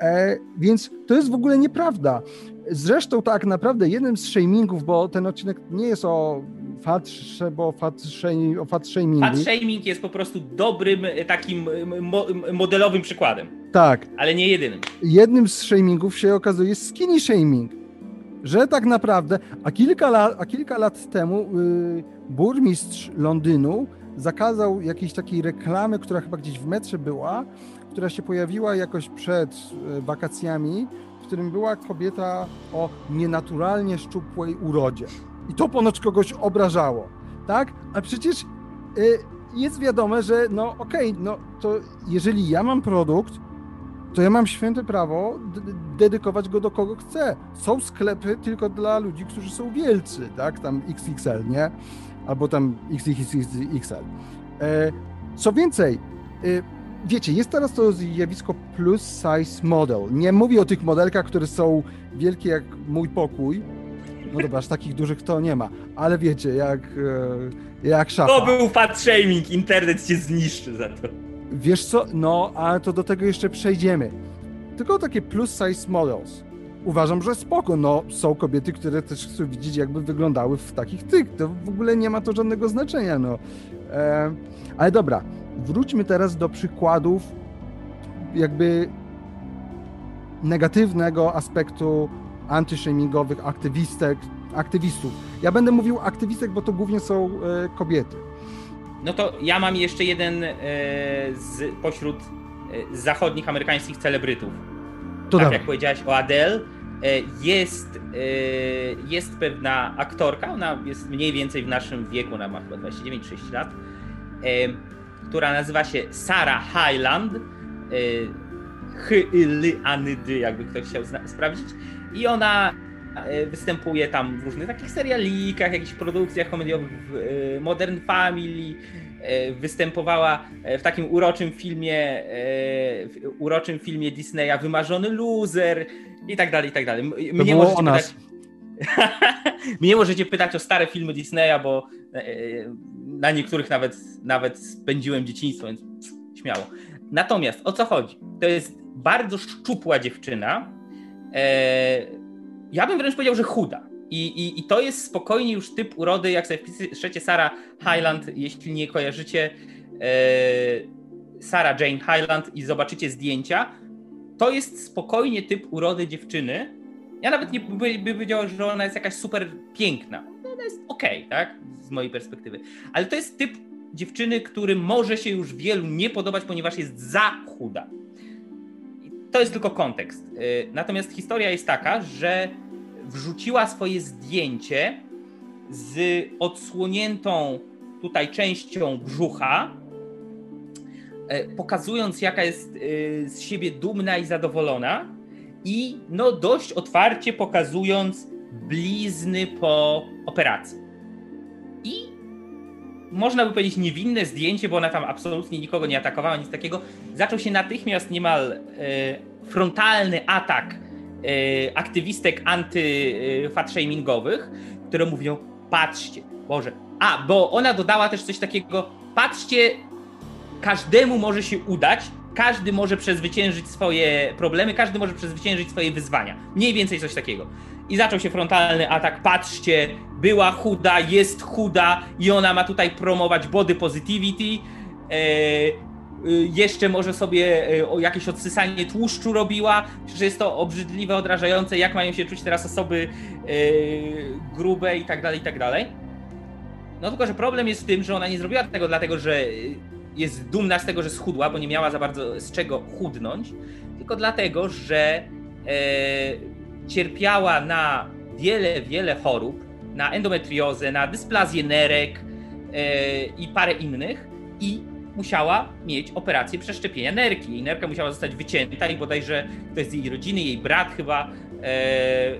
e, więc to jest w ogóle nieprawda. Zresztą tak naprawdę jednym z shamingów, bo ten odcinek nie jest o fat, bo fat, shaming, fat shaming jest po prostu dobrym e, takim mo modelowym przykładem. Tak. Ale nie jedynym. Jednym z shamingów się okazuje skinny shaming. Że tak naprawdę, a kilka lat, a kilka lat temu yy, burmistrz Londynu zakazał jakiejś takiej reklamy, która chyba gdzieś w metrze była, która się pojawiła jakoś przed y, wakacjami, w którym była kobieta o nienaturalnie szczupłej urodzie. I to ponoć kogoś obrażało, tak? A przecież y, jest wiadome, że no okej, okay, no to jeżeli ja mam produkt, to ja mam święte prawo dedykować go do kogo chcę. Są sklepy tylko dla ludzi, którzy są wielcy, tak? Tam XXL, nie? Albo tam XXXL. E, co więcej, e, wiecie, jest teraz to zjawisko plus size model. Nie mówię o tych modelkach, które są wielkie jak mój pokój, no dobra, aż takich dużych to nie ma, ale wiecie, jak, e, jak szafa. To był fat shaming, internet cię zniszczy za to. Wiesz co, no, ale to do tego jeszcze przejdziemy. Tylko takie plus size models. Uważam, że spoko, no, są kobiety, które też chcą widzieć, jakby wyglądały w takich tych, to w ogóle nie ma to żadnego znaczenia, no. E, ale dobra, wróćmy teraz do przykładów jakby negatywnego aspektu antyshamingowych aktywistek, aktywistów. Ja będę mówił aktywistek, bo to głównie są e, kobiety. No to ja mam jeszcze jeden e, z, pośród e, zachodnich amerykańskich celebrytów. To tak dawaj. jak powiedziałeś o Adele, jest, jest pewna aktorka, ona jest mniej więcej w naszym wieku, ona ma chyba 29-30 lat, która nazywa się Sarah Highland. Hy-ly-anydy, jakby ktoś chciał sprawdzić. I ona e, występuje tam w różnych takich serialikach, jakichś produkcjach komediowych, e, Modern Family, e, występowała w takim uroczym filmie, uroczym filmie Disneya Wymarzony Loser i tak dalej, i tak dalej. Mnie możecie, pytać, mnie możecie pytać o stare filmy Disneya, bo na niektórych nawet, nawet spędziłem dzieciństwo, więc śmiało. Natomiast o co chodzi? To jest bardzo szczupła dziewczyna, ja bym wręcz powiedział, że chuda. I, i, I to jest spokojnie już typ urody, jak sobie wpiszecie Sarah Highland, jeśli nie kojarzycie e, Sarah Jane Highland i zobaczycie zdjęcia, to jest spokojnie typ urody dziewczyny. Ja nawet nie bym powiedział, że ona jest jakaś super piękna. Ona jest okej, okay, tak? Z mojej perspektywy. Ale to jest typ dziewczyny, którym może się już wielu nie podobać, ponieważ jest za chuda. To jest tylko kontekst. Y, natomiast historia jest taka, że wrzuciła swoje zdjęcie z odsłoniętą tutaj częścią brzucha, e, pokazując, jaka jest y, z siebie dumna i zadowolona, i no dość otwarcie pokazując blizny po operacji. I można by powiedzieć niewinne zdjęcie, bo ona tam absolutnie nikogo nie atakowała, nic takiego. Zaczął się natychmiast niemal e, frontalny atak e, aktywistek anty-fatshamingowych, które mówią, patrzcie, Boże. A, bo ona dodała też coś takiego, patrzcie, każdemu może się udać, każdy może przezwyciężyć swoje problemy, każdy może przezwyciężyć swoje wyzwania. Mniej więcej coś takiego. I zaczął się frontalny atak. Patrzcie, była chuda, jest chuda i ona ma tutaj promować body positivity. E, e, jeszcze może sobie e, jakieś odsysanie tłuszczu robiła, że jest to obrzydliwe, odrażające, jak mają się czuć teraz osoby grube i tak dalej, i tak dalej. No tylko, że problem jest w tym, że ona nie zrobiła tego dlatego, że jest dumna z tego, że schudła, bo nie miała za bardzo z czego chudnąć, tylko dlatego, że cierpiała na wiele, wiele chorób, na endometriozę, na dysplazję nerek e, i parę innych i musiała mieć operację przeszczepienia nerki. Jej nerka musiała zostać wycięta i bodajże ktoś z jej rodziny, jej brat chyba e,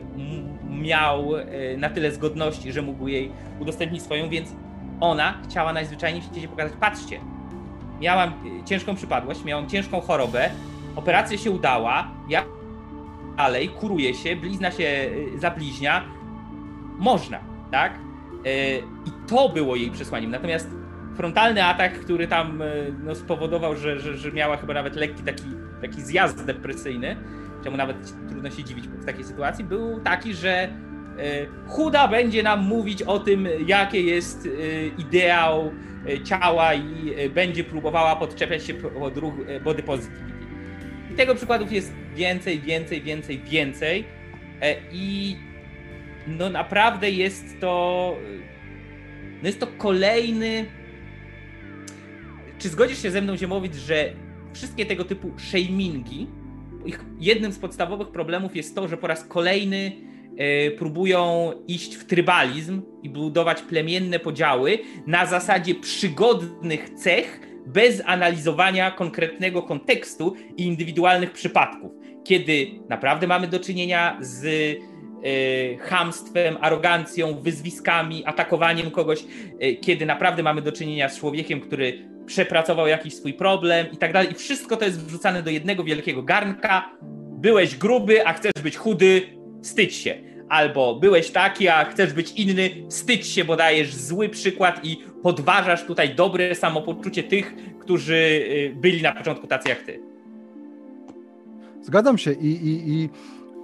miał e, na tyle zgodności, że mógł jej udostępnić swoją, więc ona chciała najzwyczajniej w świecie pokazać, patrzcie, miałam ciężką przypadłość, miałam ciężką chorobę, operacja się udała, ja dalej kuruje się, blizna się e, zabliźnia, można, tak? E, I to było jej przesłaniem. Natomiast frontalny atak, który tam no, spowodował, że, że, że miała chyba nawet lekki taki, taki zjazd depresyjny, czemu nawet trudno się dziwić w takiej sytuacji, był taki, że chuda będzie nam mówić o tym, jakie jest ideał ciała i będzie próbowała podczepiać się pod ruch body positivity. I tego przykładów jest więcej, więcej, więcej, więcej. I no naprawdę jest to. No jest to kolejny. Czy zgodzisz się ze mną, Ziemowicz, że wszystkie tego typu shamingi, ich jednym z podstawowych problemów jest to, że po raz kolejny E, próbują iść w trybalizm i budować plemienne podziały na zasadzie przygodnych cech, bez analizowania konkretnego kontekstu i indywidualnych przypadków. Kiedy naprawdę mamy do czynienia z e, hamstwem, arogancją, wyzwiskami, atakowaniem kogoś, e, kiedy naprawdę mamy do czynienia z człowiekiem, który przepracował jakiś swój problem i tak dalej. I wszystko to jest wrzucane do jednego wielkiego garnka. Byłeś gruby, a chcesz być chudy, wstydź się albo byłeś taki, a chcesz być inny, wstydź się, bo dajesz zły przykład i podważasz tutaj dobre samopoczucie tych, którzy y, byli na początku tacy jak ty. Zgadzam się i, i, i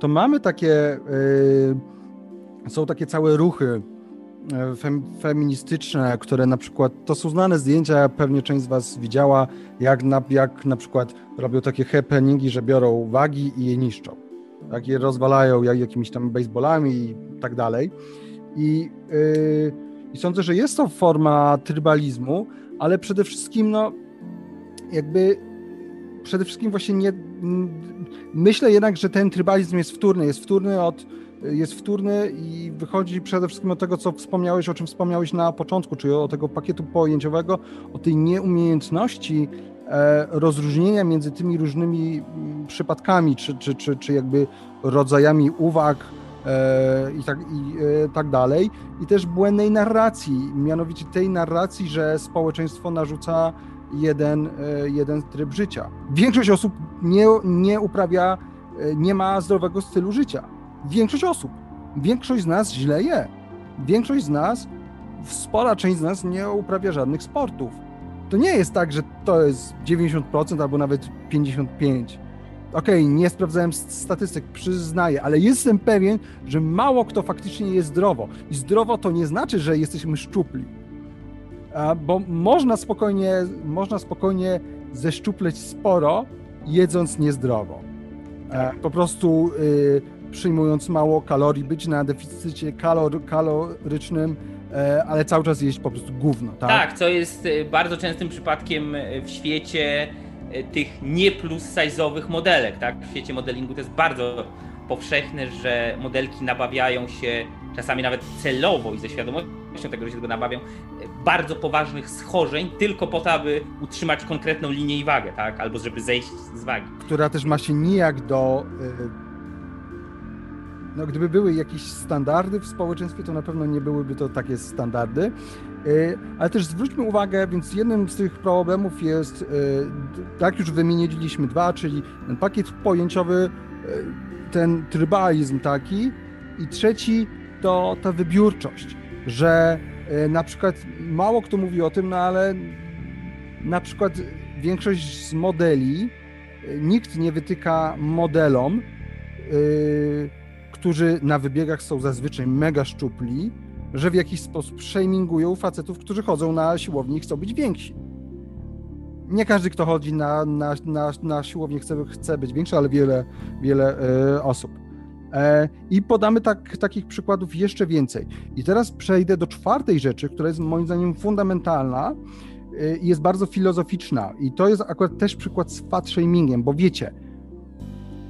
to mamy takie, yy, są takie całe ruchy y, fem, feministyczne, które na przykład, to są znane zdjęcia, pewnie część z was widziała, jak na, jak na przykład robią takie happeningi, że biorą wagi i je niszczą tak, je rozwalają jak, jakimiś tam baseballami i tak dalej. I, yy, I sądzę, że jest to forma trybalizmu, ale przede wszystkim, no, jakby przede wszystkim właśnie nie. Myślę jednak, że ten trybalizm jest wtórny. Jest wtórny od jest wtórny i wychodzi przede wszystkim od tego, co wspomniałeś, o czym wspomniałeś na początku, czyli o tego pakietu pojęciowego, o tej nieumiejętności rozróżnienia między tymi różnymi mm, przypadkami, czy, czy, czy, czy jakby rodzajami uwag e, i tak, i e, tak dalej, i też błędnej narracji, mianowicie tej narracji, że społeczeństwo narzuca jeden, jeden tryb życia. Większość osób nie, nie uprawia, nie ma zdrowego stylu życia. Większość osób. Większość z nas źle je. Większość z nas, spora część z nas nie uprawia żadnych sportów to nie jest tak, że to jest 90% albo nawet 55%. Okej, okay, nie sprawdzałem statystyk, przyznaję, ale jestem pewien, że mało kto faktycznie jest zdrowo. I zdrowo to nie znaczy, że jesteśmy szczupli. Bo można spokojnie, można spokojnie zeszczupleć sporo, jedząc niezdrowo. Tak. Po prostu y, przyjmując mało kalorii, być na deficycie kalor, kalorycznym, ale cały czas jeść po prostu gówno, tak? Tak, co jest e, bardzo częstym przypadkiem e, w świecie tych nie plus size'owych modelek, tak? W świecie modelingu to jest bardzo powszechne, że modelki nabawiają się czasami nawet celowo i ze świadomością tego, że się tego nabawią, bardzo poważnych schorzeń tylko po to, aby utrzymać konkretną linię i wagę, tak? Albo żeby zejść z wagi. Która też ma się nijak do... No, gdyby były jakieś standardy w społeczeństwie, to na pewno nie byłyby to takie standardy. Ale też zwróćmy uwagę, więc jednym z tych problemów jest, tak już wymieniliśmy dwa, czyli ten pakiet pojęciowy, ten trybalizm taki i trzeci to ta wybiórczość, że e, na przykład mało kto mówi o tym, no ale na przykład większość z modeli e, nikt nie wytyka modelom, którzy na wybiegach są zazwyczaj mega szczupli, że w jakiś sposób shamingują facetów, którzy chodzą na siłowni i chcą być więksi. Nie każdy, kto chodzi na, na, na, na siłownię, chce, chce być większy, ale wiele, wiele yy, osób. E, I podamy tak, takich przykładów jeszcze więcej. I teraz przejdę do czwartej rzeczy, która jest moim zdaniem fundamentalna e, i jest bardzo filozoficzna. I to jest akurat też przykład z fat shamingiem, bo wiecie,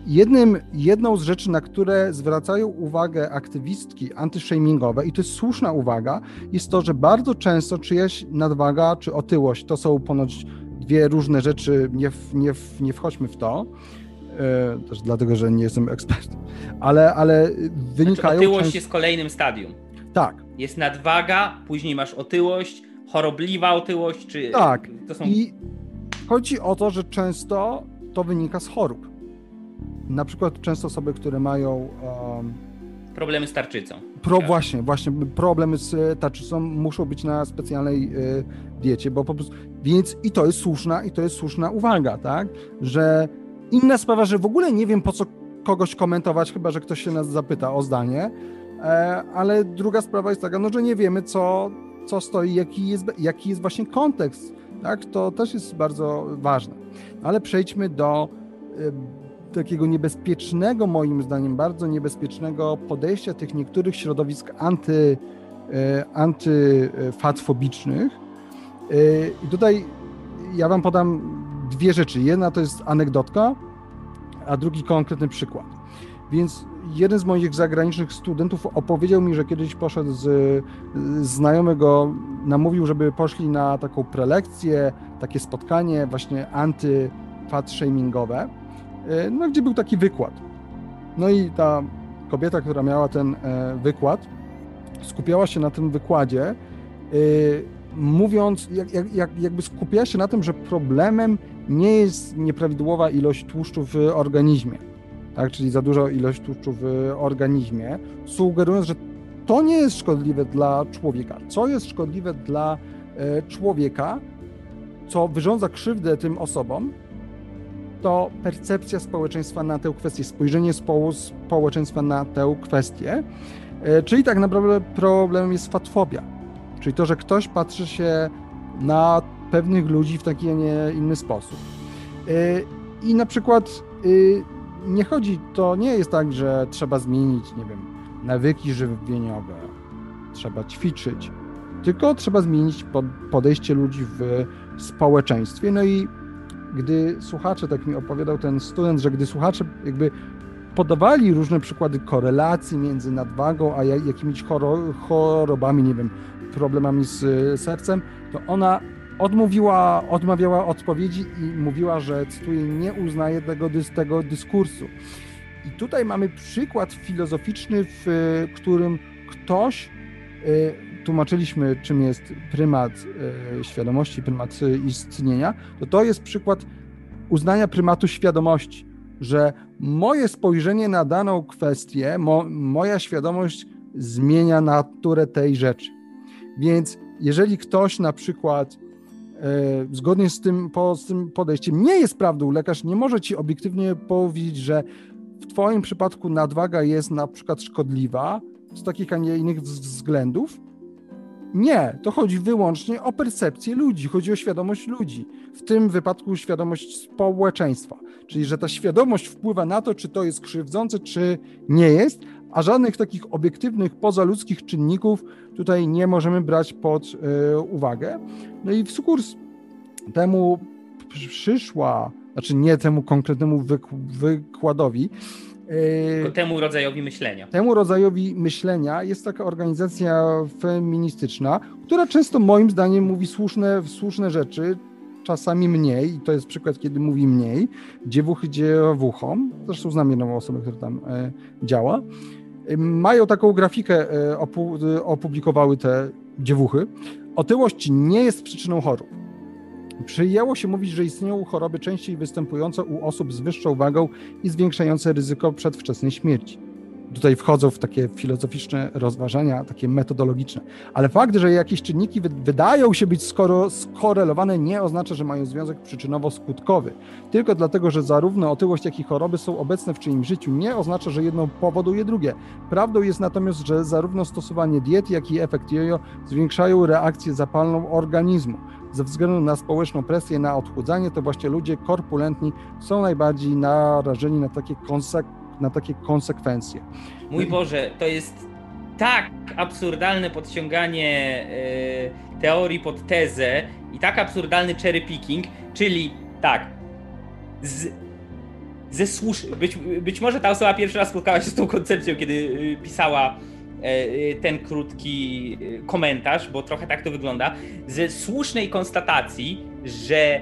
jednym, jedną z rzeczy, na które zwracają uwagę aktywistki antyshamingowe, i to jest słuszna uwaga, jest to, że bardzo często czyjaś nadwaga czy otyłość to są ponoć dwie różne rzeczy, nie, nie, nie wchodźmy w to E, też dlatego, że nie jestem ekspertem, ale, ale wynikają... Znaczy, otyłość część... jest kolejnym stadium. Tak. Jest nadwaga, później masz otyłość, chorobliwa otyłość, czy... Tak, są... i chodzi o to, że często to wynika z chorób. Na przykład często osoby, które mają... Um... Problemy z tarczycą. Pro, właśnie, właśnie, problemy z tarczycą muszą być na specjalnej y, diecie, bo po prostu, więc i to jest słuszna, i to jest słuszna uwaga, tak, że Inna sprawa, że w ogóle nie wiem po co kogoś komentować, chyba że ktoś się nas zapyta o zdanie, e, ale druga sprawa jest taka, no, że nie wiemy co, co stoi, jaki jest, jaki jest właśnie kontekst, tak? To też jest bardzo ważne. Ale przejdźmy do e, takiego niebezpiecznego, moim zdaniem, bardzo niebezpiecznego podejścia tych niektórych środowisk anty, e, antyfatfobicznych. I tutaj ja wam podam dwie rzeczy. Jedna to jest anegdotka, a drugi konkretny przykład. Więc jeden z moich zagranicznych studentów opowiedział mi, że kiedyś poszedł z, z znajomego, namówił, żeby poszli na taką prelekcję, takie spotkanie właśnie anty-fat shamingowe, e, no, gdzie był taki wykład. No i ta kobieta, która miała ten e, wykład, skupiała się na tym wykładzie, e, mówiąc, jak, jak, jakby skupiała się na tym, że problemem nie jest nieprawidłowa ilość tłuszczu w organizmie, tak? czyli za duża ilość tłuszczu w organizmie, sugerując, że to nie jest szkodliwe dla człowieka. Co jest szkodliwe dla e, człowieka, co wyrządza krzywdę tym osobom, to percepcja społeczeństwa na tę kwestię, spojrzenie spo, społeczeństwa na tę kwestię. E, czyli tak naprawdę problemem jest fatfobia, czyli to, że ktoś patrzy się na pewnych ludzi w taki, a nie inny sposób. Y, I na przykład y, nie chodzi, to nie jest tak, że trzeba zmienić, nie wiem, nawyki żywieniowe, trzeba ćwiczyć, tylko trzeba zmienić podejście ludzi w społeczeństwie. No i gdy słuchacze, tak mi opowiadał ten student, że gdy słuchacze jakby podawali różne przykłady korelacji między nadwagą a jakimiś chorobami, nie wiem, problemami z sercem, to ona odmówiła, odmawiała odpowiedzi i mówiła, że, cytuję, nie uznaje tego, tego dyskursu. I tutaj mamy przykład filozoficzny, w którym ktoś, e, tłumaczyliśmy, czym jest prymat e, świadomości, prymat istnienia, to to jest przykład uznania prymatu świadomości, że moje spojrzenie na daną kwestię, mo, moja świadomość zmienia naturę tej rzeczy. Więc jeżeli ktoś na przykład E, zgodnie z tym, po, z tym podejściem nie jest prawdą. Lekarz nie może ci obiektywnie powiedzieć, że w Twoim przypadku nadwaga jest na przykład szkodliwa z takich, a nie innych względów. Nie, to chodzi wyłącznie o percepcję ludzi, chodzi o świadomość ludzi, w tym wypadku świadomość społeczeństwa. Czyli, że ta świadomość wpływa na to, czy to jest krzywdzące, czy nie jest, a żadnych takich obiektywnych, pozaludzkich czynników tutaj nie możemy brać pod y, uwagę. No i w sukurs temu przyszła, znaczy nie temu konkretnemu wykładowi, tylko temu rodzajowi myślenia. Temu rodzajowi myślenia jest taka organizacja feministyczna, która często moim zdaniem mówi słuszne, słuszne rzeczy, czasami mniej, i to jest przykład, kiedy mówi mniej, dziewuchy dziewuchom, zresztą znam jedną osobę, która tam e, działa, mają taką grafikę, e, opu opublikowały te dziewuchy. Otyłość nie jest przyczyną chorób. Przyjęło się mówić, że istnieją choroby częściej występujące u osób z wyższą wagą i zwiększające ryzyko przedwczesnej śmierci tutaj wchodzą w takie filozoficzne rozważania, takie metodologiczne. Ale fakt, że jakieś czynniki wydają się być skoro skorelowane, nie oznacza, że mają związek przyczynowo-skutkowy. Tylko dlatego, że zarówno otyłość, jak i choroby są obecne w czyimś życiu, nie oznacza, że jedno powoduje drugie. Prawdą jest natomiast, że zarówno stosowanie diet, jak i efekt jojo zwiększają reakcję zapalną organizmu. Ze względu na społeczną presję na odchudzanie, to właśnie ludzie korpulentni są najbardziej narażeni na takie konsekwencje na takie konsekwencje. Mój Boże, to jest tak absurdalne podciąganie e, teorii pod tezę i tak absurdalny cherry picking, czyli tak, z, ze słusz... być, być może ta osoba pierwszy raz spotkała się z tą koncepcją, kiedy e, pisała e, ten krótki komentarz, bo trochę tak to wygląda, ze słusznej konstatacji, że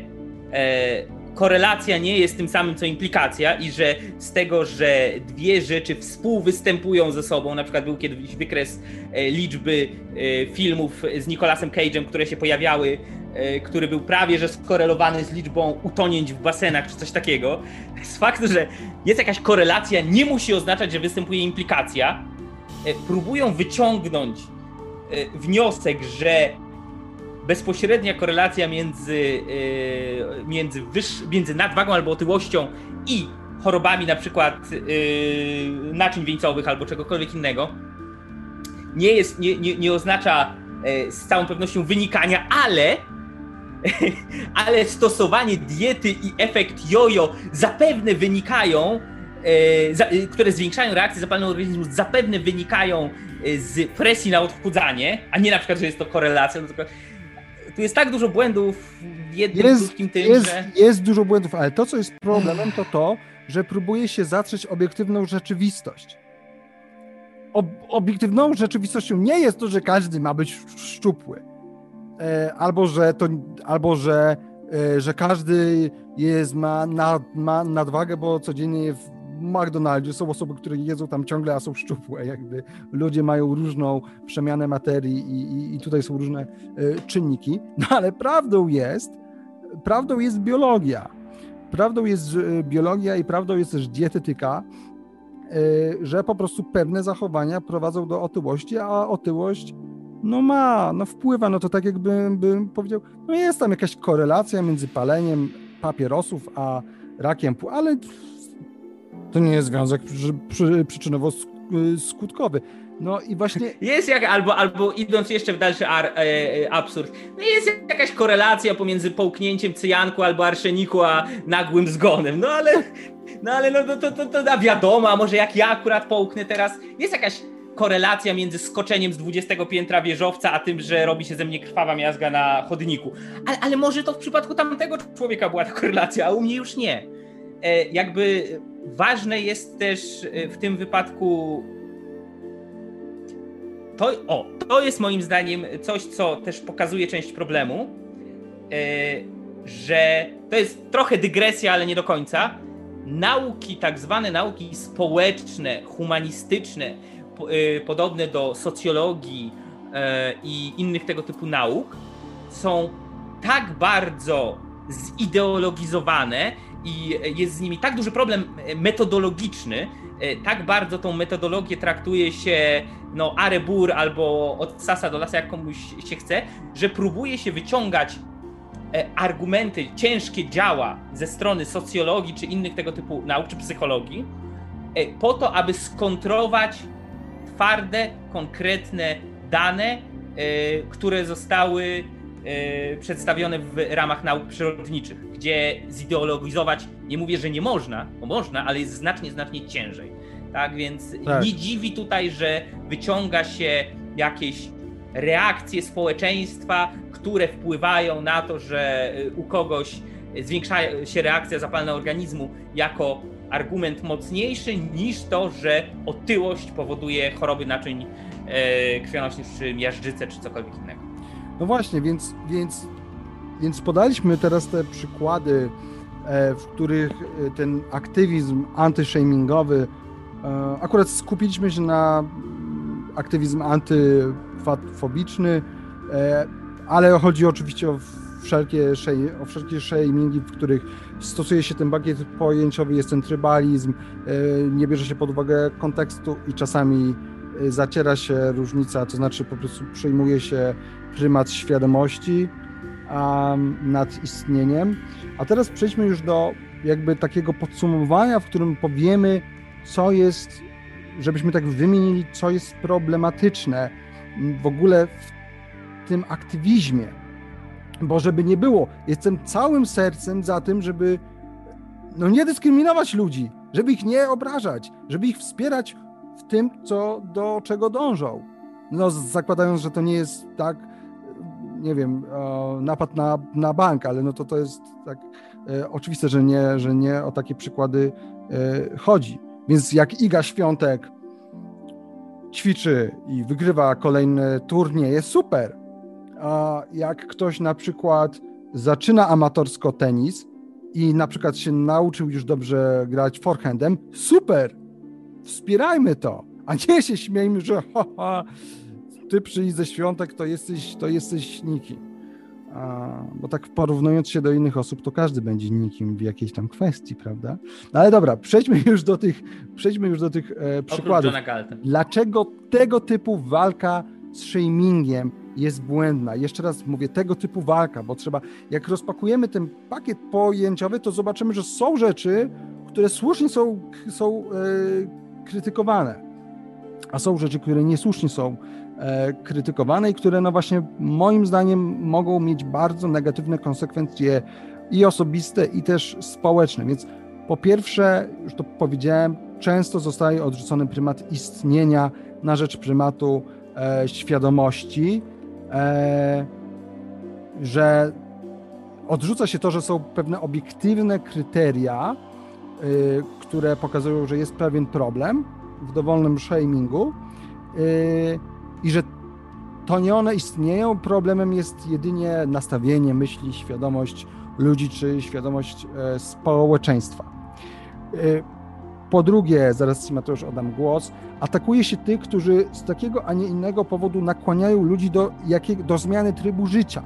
korelacja nie jest tym samym co implikacja i że z tego, że dwie rzeczy współwystępują ze sobą, na przykład był kiedyś wykres e, liczby e, filmów z Nicolasem Cage'em, które się pojawiały, e, który był prawie że skorelowany z liczbą utonięć w basenach czy coś takiego. Z faktu, że jest jakaś korelacja, nie musi oznaczać, że występuje implikacja. Próbują wyciągnąć wniosek, że bezpośrednia korelacja między, e, między, wyż, między nadwagą albo otyłością i chorobami na przykład e, naczyń wieńcowych albo czegokolwiek innego nie, jest, nie, nie, nie oznacza e, z całą pewnością wynikania, ale ale stosowanie diety i efekt jojo zapewne wynikają, które zwiększają reakcję zapalną organizmu, zapewne wynikają z presji na odchudzanie, a nie na przykład, że jest to korelacja, tu jest tak dużo błędów w jednym jest, krótkim tym, jest, że... Jest dużo błędów, ale to, co jest problemem, to to, że próbuje się zatrzeć obiektywną rzeczywistość. Ob obiektywną rzeczywistością nie jest to, że każdy ma być szczupły. E, albo, że to, albo że, e, że każdy jest, ma, nad, ma nadwagę, bo codziennie w McDonaldzie są osoby, które jedzą tam ciągle, a są szczupłe. Jakby ludzie mają różną przemianę materii i, i, i tutaj są różne y, czynniki. No ale prawdą jest, prawdą jest biologia. Prawdą jest y, biologia i prawdą jest też dietetyka, y, że po prostu pewne zachowania prowadzą do otyłości, a otyłość no ma, no wpływa, no to tak jakbym bym powiedział, no jest tam jakaś korelacja między paleniem papierosów a rakiem, ale to nie jest związek przyczynowo-skutkowy. No i właśnie. Jest jak, albo, albo idąc jeszcze w dalszy ar, e, e, absurd, no jest jakaś korelacja pomiędzy połknięciem cyjanku albo arszeniku, a nagłym zgonem. No ale, no ale no, to, to, to, to wiadomo, a może jak ja akurat połknę teraz, jest jakaś korelacja między skoczeniem z 20 piętra wieżowca, a tym, że robi się ze mnie krwawa miazga na chodniku. Ale, ale może to w przypadku tamtego człowieka była ta korelacja, a u mnie już nie. E, jakby ważne jest też e, w tym wypadku to, o, to jest moim zdaniem coś, co też pokazuje część problemu, e, że to jest trochę dygresja, ale nie do końca. Nauki, tak zwane nauki społeczne, humanistyczne, podobne do socjologii i innych tego typu nauk, są tak bardzo zideologizowane i jest z nimi tak duży problem metodologiczny, e, tak bardzo tą metodologię traktuje się no arebur albo od sasa do lasa, jak komuś się chce, że próbuje się wyciągać e, argumenty, ciężkie działa ze strony socjologii czy innych tego typu nauk, czy psychologii, e, po to, aby skontrować twarde, konkretne dane, które zostały przedstawione w ramach nauk przyrodniczych, gdzie zideologizować, nie mówię, że nie można, bo można, ale jest znacznie, znacznie ciężej. Tak więc tak. nie dziwi tutaj, że wyciąga się jakieś reakcje społeczeństwa, które wpływają na to, że u kogoś zwiększa się reakcja zapalna organizmu jako argument mocniejszy niż to, że otyłość powoduje choroby naczyń e, krwionośnych, czy miażdżycę, czy cokolwiek innego. No właśnie, więc, więc, więc podaliśmy teraz te przykłady, e, w których e, ten aktywizm antyshamingowy, e, akurat skupiliśmy się na aktywizm antyfobiczny, ale chodzi oczywiście o wszelkie, o wszelkie shamingi, w których stosuje się ten bagiet pojęciowy, jest ten trybalizm, nie bierze się pod uwagę kontekstu i czasami zaciera się różnica, to znaczy po prostu przyjmuje się prymat świadomości um, nad istnieniem. A teraz przejdźmy już do jakby takiego podsumowania, w którym powiemy, co jest, żebyśmy tak wymienili, co jest problematyczne w ogóle w tym aktywizmie bo żeby nie było, jestem całym sercem za tym, żeby no nie dyskryminować ludzi, żeby ich nie obrażać, żeby ich wspierać w tym, co, do czego dążą. No, zakładając, że to nie jest tak, nie wiem, napad na, na bank, ale no to to jest tak e, oczywiste, że nie, że nie o takie przykłady e, chodzi. Więc jak Iga Świątek ćwiczy i wygrywa kolejny turniej, jest super. A jak ktoś na przykład zaczyna amatorsko tenis i na przykład się nauczył już dobrze grać forehandem, super, wspierajmy to, a nie się śmiejmy, że ha, ha, ty przyjdź ze świątek, to jesteś, to jesteś nikim. A, bo tak porównując się do innych osób, to każdy będzie nikim w jakiejś tam kwestii, prawda? No ale dobra, przejdźmy już do tych, przejdźmy już do tych e, przykładów. Dlaczego tego typu walka z shamingiem jest błędna. Jeszcze raz mówię, tego typu walka, bo trzeba, jak rozpakujemy ten pakiet pojęciowy, to zobaczymy, że są rzeczy, które słusznie są, są e, krytykowane, a są rzeczy, które niesłusznie są krytykowane i które, no właśnie, moim zdaniem mogą mieć bardzo negatywne konsekwencje i osobiste, i też społeczne. Więc po pierwsze, już to powiedziałem, często zostaje odrzucony prymat istnienia na rzecz prymatu e, świadomości e, że odrzuca się to, że są pewne obiektywne kryteria, y, które pokazują, że jest pewien problem w dowolnym shamingu y, i że to nie one istnieją, problemem jest jedynie nastawienie myśli, świadomość ludzi czy świadomość e, społeczeństwa. Y, po drugie, zaraz Ci Mateusz oddam głos, atakuje się tych, którzy z takiego, a nie innego powodu nakłaniają ludzi do, jakiej, do zmiany trybu życia.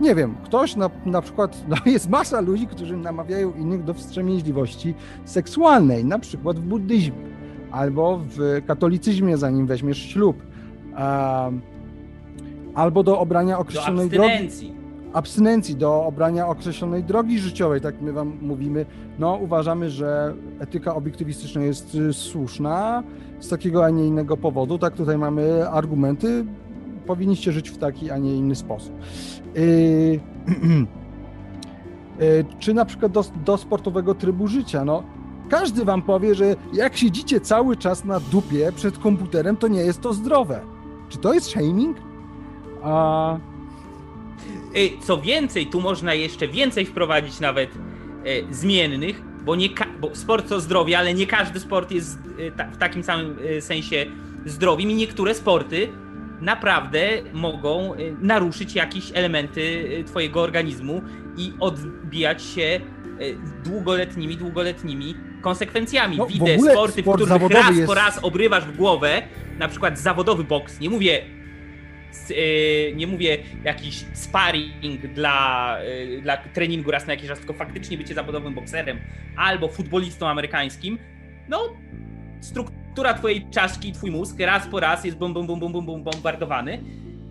Nie wiem, ktoś na, na przykład, no jest masa ludzi, którzy namawiają innych do wstrzemięźliwości seksualnej, na przykład w buddyzmie albo w katolicyzmie, zanim weźmiesz ślub, um, albo do obrania określonej do abstynencji. drogi abstynencji, do obrania określonej drogi życiowej, tak my wam mówimy, no uważamy, że etyka obiektywistyczna jest y, słuszna z takiego, a nie innego powodu. Tak, tutaj mamy argumenty, powinniście żyć w taki, a nie inny sposób. Yy, yy, czy na przykład do, do sportowego trybu życia, no każdy wam powie, że jak siedzicie cały czas na dupie przed komputerem, to nie jest to zdrowe. Czy to jest shaming? A co więcej, tu można jeszcze więcej wprowadzić nawet y, zmiennych, bo, nie bo sport to zdrowie, ale nie każdy sport jest y, w takim samym sensie zdrowiem i niektóre sporty naprawdę mogą naruszyć jakieś elementy twojego organizmu i odbijać się długoletnimi, długoletnimi konsekwencjami. No, Widzę sporty, sport w których raz jest... po raz obrywasz w głowę, na przykład zawodowy boks, nie mówię Y, nie mówię jakiś sparring dla, y, dla treningu raz na jakiś czas, tylko faktycznie bycie zawodowym bokserem albo futbolistą amerykańskim, no struktura twojej czaszki twój mózg raz po raz jest bum, bum, bum, bum, bum, bum bombardowany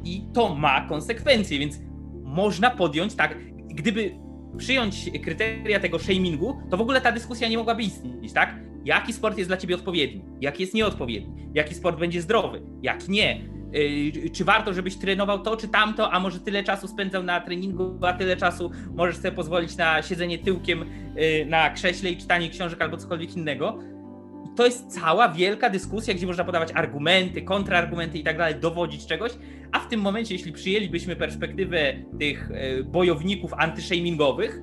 i to ma konsekwencje, więc można podjąć tak, gdyby przyjąć kryteria tego shamingu, to w ogóle ta dyskusja nie mogłaby istnieć, tak? Jaki sport jest dla ciebie odpowiedni? Jaki jest nieodpowiedni? Jaki sport będzie zdrowy? Jak nie? Y, czy warto, żebyś trenował to czy tamto, a może tyle czasu spędzał na treningu, a tyle czasu możesz sobie pozwolić na siedzenie tyłkiem y, na krześle i czytanie książek albo cokolwiek innego. to jest cała wielka dyskusja, gdzie można podawać argumenty, kontrargumenty i tak dalej, dowodzić czegoś, a w tym momencie, jeśli przyjęlibyśmy perspektywę tych e, bojowników antyshamingowych,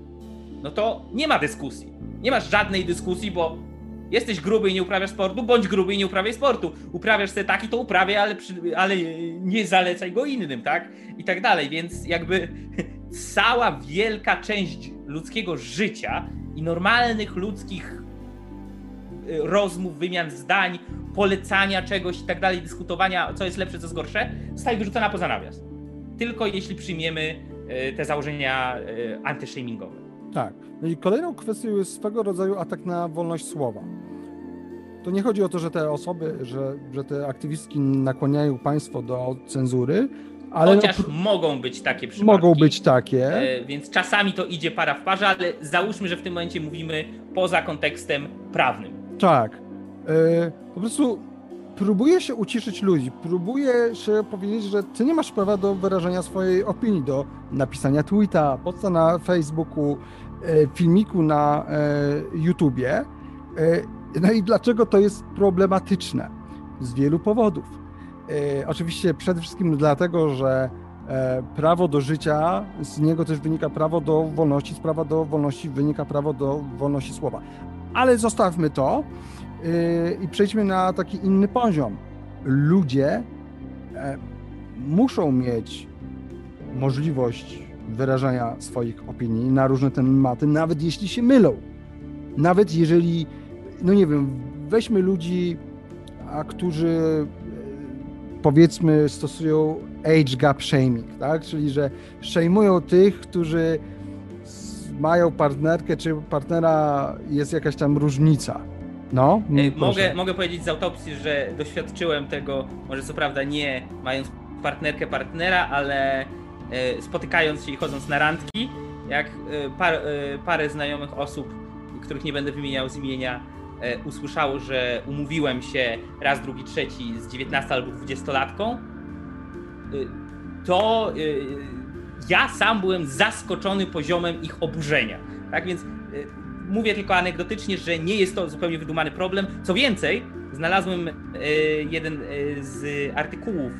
no to nie ma dyskusji. Nie masz żadnej dyskusji, bo jesteś gruby i nie uprawiasz sportu, bądź gruby i nie uprawiaj sportu. Uprawiasz sobie taki, to uprawiaj, ale, ale nie zalecaj go innym, tak? I tak dalej, więc jakby cała wielka część ludzkiego życia i normalnych ludzkich y, rozmów, wymian zdań, polecania czegoś i tak dalej, dyskutowania, co jest lepsze, co jest gorsze, zostaje wyrzucona poza nawias. Tylko jeśli przyjmiemy y, te założenia y, antyshamingowe. Tak. No i kolejną kwestią jest swego rodzaju atak na wolność słowa. To nie chodzi o to, że te osoby, że, że te aktywistki nakłaniają państwo do cenzury, ale Chociaż no, mogą być takie przypadki. Mogą być takie. E, więc czasami to idzie para w parze, ale załóżmy, że w tym momencie mówimy poza kontekstem prawnym. Tak. E, po prostu próbuje się uciszyć ludzi, próbuje się powiedzieć, że ty nie masz prawa do wyrażenia swojej opinii, do napisania tweeta, posta na Facebooku, e, filmiku na YouTubie. No i dlaczego to jest problematyczne? Z wielu powodów. E, oczywiście przede wszystkim dlatego, że e, prawo do życia, z niego też wynika prawo do wolności, z prawa do wolności wynika prawo do wolności słowa. Ale zostawmy to e, i przejdźmy na taki inny poziom. Ludzie muszą mieć możliwość wyrażania swoich opinii na różne tematy, nawet jeśli się mylą. Nawet jeżeli, no nie wiem, weźmy ludzi, a którzy powiedzmy stosują age gap shaming, tak? Czyli że szejmują tych, którzy mają partnerkę, czy partnera jest jakaś tam różnica. No, mogę, mogę powiedzieć z autopsji, że doświadczyłem tego, może co prawda nie mając partnerkę partnera, ale e, spotykając się i chodząc na randki, jak e, par, e, parę znajomych osób, których nie będę wymieniał z imienia, E, usłyszało, że umówiłem się raz, drugi, trzeci z 19 albo 20-latką, e, to e, ja sam byłem zaskoczony poziomem ich oburzenia. Tak więc mówię tylko anegdotycznie, że nie jest to zupełnie wydumany problem. Co więcej, znalazłem jeden z artykułów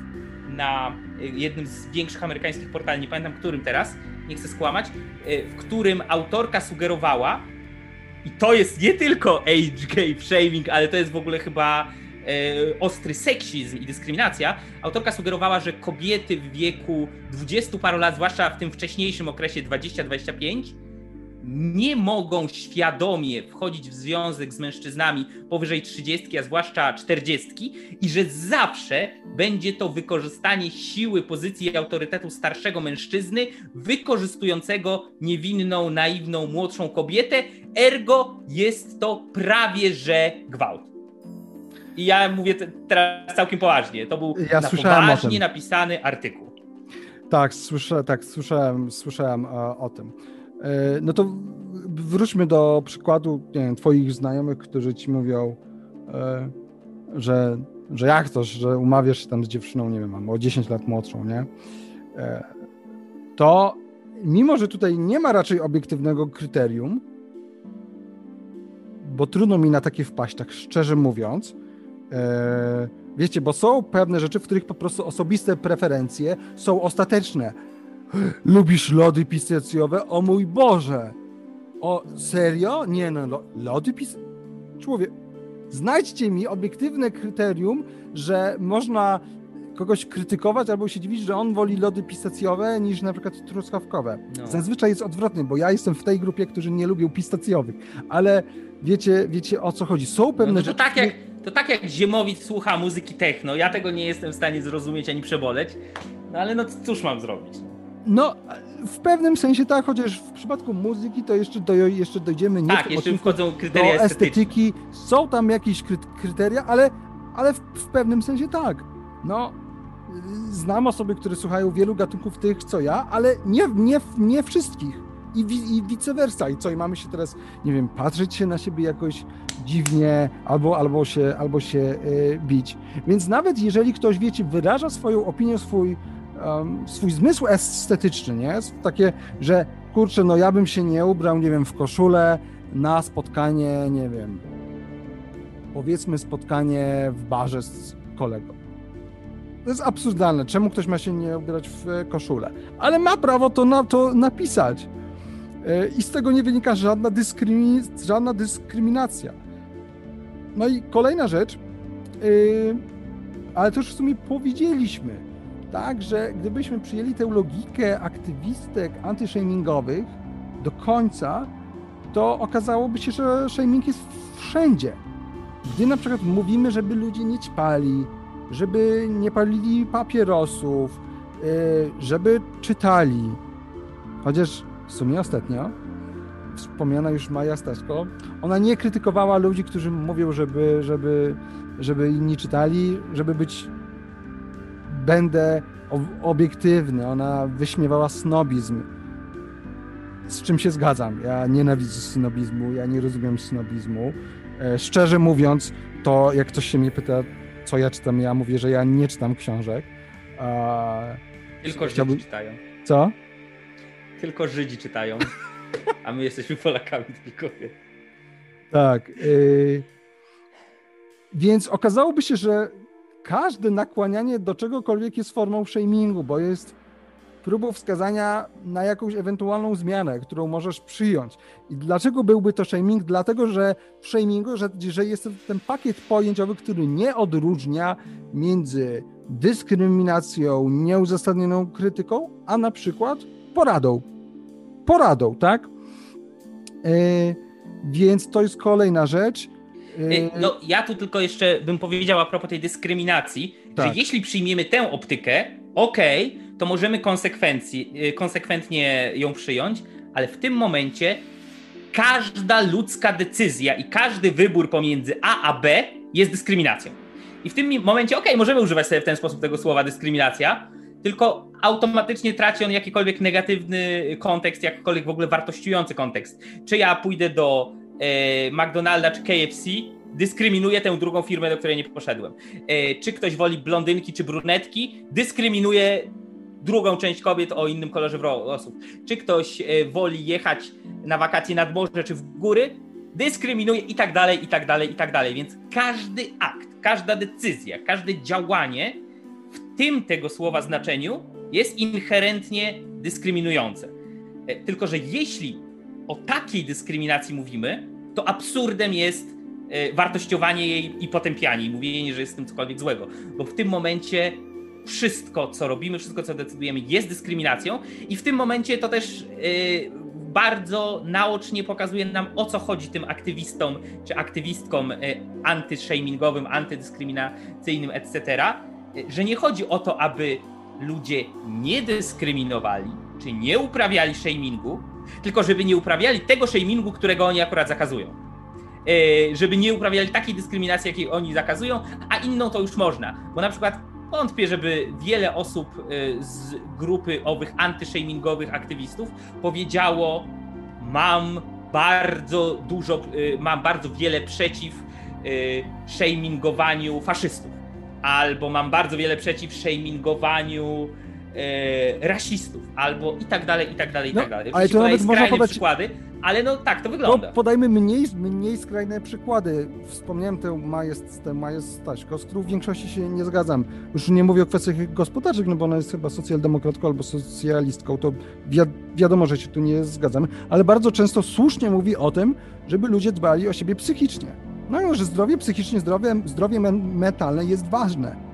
na jednym z większych amerykańskich portali, nie pamiętam którym teraz, nie chcę skłamać, w którym autorka sugerowała, i to jest nie tylko age gap shaming, ale to jest w ogóle chyba e, ostry seksizm i dyskryminacja. Autorka sugerowała, że kobiety w wieku 20 paru lat, zwłaszcza w tym wcześniejszym okresie 20-25, nie mogą świadomie wchodzić w związek z mężczyznami powyżej 30, a zwłaszcza 40, i że zawsze będzie to wykorzystanie siły, pozycji i autorytetu starszego mężczyzny, wykorzystującego niewinną, naiwną, młodszą kobietę, ergo jest to prawie że gwałt. I ja mówię teraz całkiem poważnie. To był ja na poważnie napisany artykuł. Tak, słyszę, tak, słyszałem, słyszałem e, o tym. E, no to wróćmy do przykładu wiem, twoich znajomych, którzy ci mówią, e, że, że jak to, że umawiasz się tam z dziewczyną, nie wiem, o 10 lat młodszą, nie? E, to mimo, że tutaj nie ma raczej obiektywnego kryterium, bo trudno mi na takie wpaść, tak szczerze mówiąc, wiecie, bo są pewne rzeczy, w których po prostu osobiste preferencje są ostateczne Lubisz lody pistacjowe? O mój Boże! O, serio? Nie no, lody pistacjowe? Człowiek, znajdźcie mi obiektywne kryterium, że można kogoś krytykować albo się dziwić, że on woli lody pistacjowe niż na przykład truskawkowe. No. Zazwyczaj jest odwrotnie, bo ja jestem w tej grupie, którzy nie lubią pistacjowych, ale wiecie, wiecie o co chodzi. Są pewne no, to rzeczy... Tak jak, to tak jak słucha muzyki techno, ja tego nie jestem w stanie zrozumieć ani przeboleć, no ale no cóż mam zrobić? No, w pewnym sensie tak, chociaż w przypadku muzyki to jeszcze, do, jeszcze dojdziemy nie tak, jeszcze wchodzą kryteria do estetyki. Są tam jakieś kryteria, ale, ale w, w, pewnym sensie tak. No, znam osoby, które słuchają wielu gatunków tych, co ja, ale nie, nie, nie wszystkich. I, I vice versa. I co, i mamy się teraz, nie wiem, patrzeć się na siebie jakoś dziwnie, albo, albo się, albo się yy, bić. Więc nawet jeżeli ktoś, wiecie, wyraża swoją opinię, swój um, swój zmysł estetyczny, nie? Takie, że kurczę, no ja bym się nie ubrał, nie wiem, w koszulę na spotkanie, nie wiem, powiedzmy spotkanie w barze z kolegą. To jest absurdalne. Czemu ktoś ma się nie ubierać w koszulę? Ale ma prawo to, na, to napisać. E, I z tego nie wynika żadna, dyskrymi żadna dyskryminacja. No i kolejna rzecz, yy, ale to już w sumie powiedzieliśmy, tak, że gdybyśmy przyjęli tę logikę aktywistek antyshamingowych do końca, to okazałoby się, że shaming jest wszędzie. Gdy na przykład mówimy, żeby ludzie nie ćpali, żeby nie palili papierosów, yy, żeby czytali, chociaż w sumie ostatnio wspomniana już Maja Staśko, ona nie krytykowała ludzi, którzy mówią, żeby, żeby, żeby inni czytali, żeby być będę obiektywny. Ona wyśmiewała snobizm. Z czym się zgadzam. Ja nienawidzę snobizmu, ja nie rozumiem snobizmu. E, szczerze mówiąc, to jak ktoś się mnie pyta, co ja czytam, ja mówię, że ja nie czytam książek. Tylko Żydzi czytają. Co? Tylko Żydzi czytają. A my jesteśmy Polakami tylko. Tak. Yy... Więc okazałoby się, że każde nakłanianie do czegokolwiek jest formą shamingu, bo jest próbą wskazania na jakąś ewentualną zmianę, którą możesz przyjąć. I dlaczego byłby to shaming? Dlatego, że w shamingu, że, że jest ten pakiet pojęciowy, który nie odróżnia między dyskryminacją, nieuzasadnioną krytyką, a na przykład poradą. Poradą, tak? Yy, więc to jest kolejna rzecz. Yy, no, ja tu tylko jeszcze bym powiedział a propos tej dyskryminacji, tak. że jeśli przyjmiemy tę optykę, okej, okay, to możemy konsekwencji, konsekwentnie ją przyjąć, ale w tym momencie każda ludzka decyzja i każdy wybór pomiędzy A a B jest dyskryminacją. I w tym momencie, okej, okay, możemy używać sobie w ten sposób tego słowa dyskryminacja, tylko automatycznie traci on jakikolwiek negatywny kontekst, jakikolwiek w ogóle wartościujący kontekst. Czy ja pójdę do McDonalda czy KFC, dyskryminuję tę drugą firmę, do której nie poszedłem. E, czy ktoś woli blondynki czy brunetki, dyskryminuje drugą część kobiet o innym kolorze włosów. Czy ktoś e, woli jechać na wakacje nad morze czy w góry, dyskryminuje i tak dalej, i tak dalej, i tak dalej. Więc każdy akt, każda decyzja, każde działanie w tym tego słowa znaczeniu jest inherentnie dyskryminujące. E, tylko, że jeśli o takiej dyskryminacji mówimy, to absurdem jest e, wartościowanie jej i potępianie, i mówienie, że jest w tym cokolwiek złego. Bo w tym momencie wszystko, co robimy, wszystko, co decydujemy, jest dyskryminacją, i w tym momencie to też e, bardzo naocznie pokazuje nam, o co chodzi tym aktywistom czy aktywistkom antyshamingowym, antydyskryminacyjnym, etc że nie chodzi o to, aby ludzie nie dyskryminowali, czy nie uprawiali shamingu, tylko żeby nie uprawiali tego shamingu, którego oni akurat zakazują. E, żeby nie uprawiali takiej dyskryminacji, jakiej oni zakazują, a inną to już można. Bo na przykład wątpię, żeby wiele osób e, z grupy owych antyshamingowych aktywistów powiedziało: Mam bardzo dużo, e, mam bardzo wiele przeciw shamingowaniu faszystów albo mam bardzo wiele przeciw shamingowaniu e, rasistów, albo i tak dalej, i tak dalej, i no, tak dalej. Ale to nawet można podać przykłady, ale no tak to wygląda. No, podajmy mniej, mniej skrajne przykłady. Wspomniałem tę majest, tę majest Staśko, z którą w większości się nie zgadzam. Już nie mówię o kwestiach gospodarczych, no bo ona jest chyba socjaldemokratką albo socjalistką, to wi wiadomo, że się tu nie zgadzamy, ale bardzo często słusznie mówi o tym, żeby ludzie dbali o siebie psychicznie. No już zdrowie psychiczne, zdrowie, zdrowie mentalne jest ważne.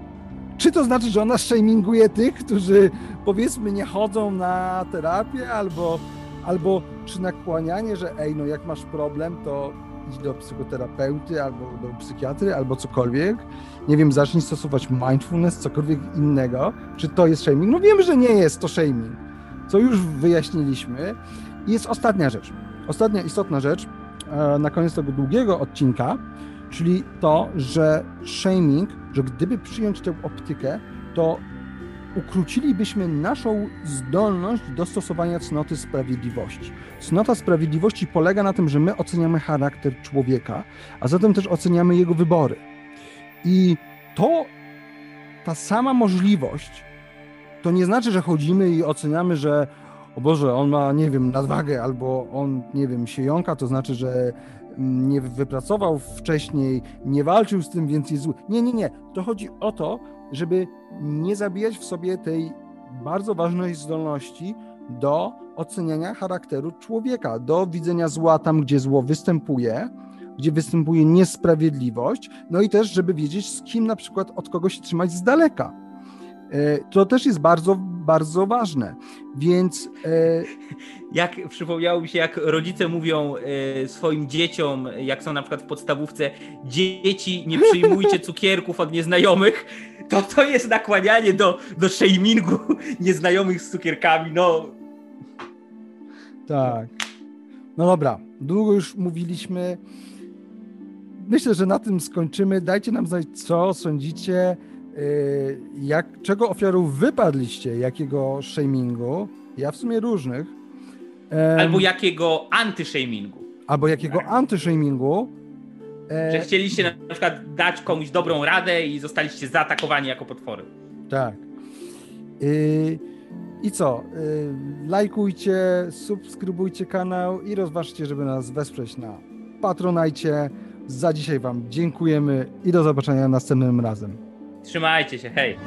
Czy to znaczy, że ona shaminguje tych, którzy powiedzmy nie chodzą na terapię, albo, albo czy nakłanianie, że ej, no jak masz problem, to idź do psychoterapeuty, albo do psychiatry, albo cokolwiek. Nie wiem, zacznij stosować mindfulness, cokolwiek innego. Czy to jest shaming? No wiemy, że nie jest to shaming, co już wyjaśniliśmy. I jest ostatnia rzecz. Ostatnia istotna rzecz, E, na koniec tego długiego odcinka, czyli to, że shaming, że gdyby przyjąć tę optykę, to ukrócilibyśmy naszą zdolność do stosowania cnoty sprawiedliwości. Cnota sprawiedliwości polega na tym, że my oceniamy charakter człowieka, a zatem też oceniamy jego wybory. I to ta sama możliwość to nie znaczy, że chodzimy i oceniamy, że o Boże, on ma, nie wiem, nadwagę, albo on, nie wiem, się jąka, to znaczy, że nie wypracował wcześniej, nie walczył z tym, więc jest zły. Nie, nie, nie. To chodzi o to, żeby nie zabijać w sobie tej bardzo ważnej zdolności do oceniania charakteru człowieka, do widzenia zła tam, gdzie zło występuje, gdzie występuje niesprawiedliwość, no i też, żeby wiedzieć, z kim na przykład od kogo się trzymać z daleka. E, to też jest bardzo, bardzo ważne. Więc. E... Jak przypomniało mi się, jak rodzice mówią e, swoim dzieciom, jak są na przykład w podstawówce, dzieci, nie przyjmujcie cukierków od nieznajomych, to to jest nakłanianie do, do shamingu nieznajomych z cukierkami. No. Tak. No dobra, długo już mówiliśmy. Myślę, że na tym skończymy. Dajcie nam znać, co sądzicie jak, czego ofiarą wypadliście, jakiego shamingu, ja w sumie różnych. Albo jakiego antyshamingu. Albo jakiego tak. antyshamingu. E, Że chcieliście na przykład dać komuś dobrą radę i zostaliście zaatakowani jako potwory. Tak. I, i co? Y, lajkujcie, subskrybujcie kanał i rozważcie, żeby nas wesprzeć na Patronajcie. Za dzisiaj Wam dziękujemy i do zobaczenia następnym razem. Trzymajcie się, hej!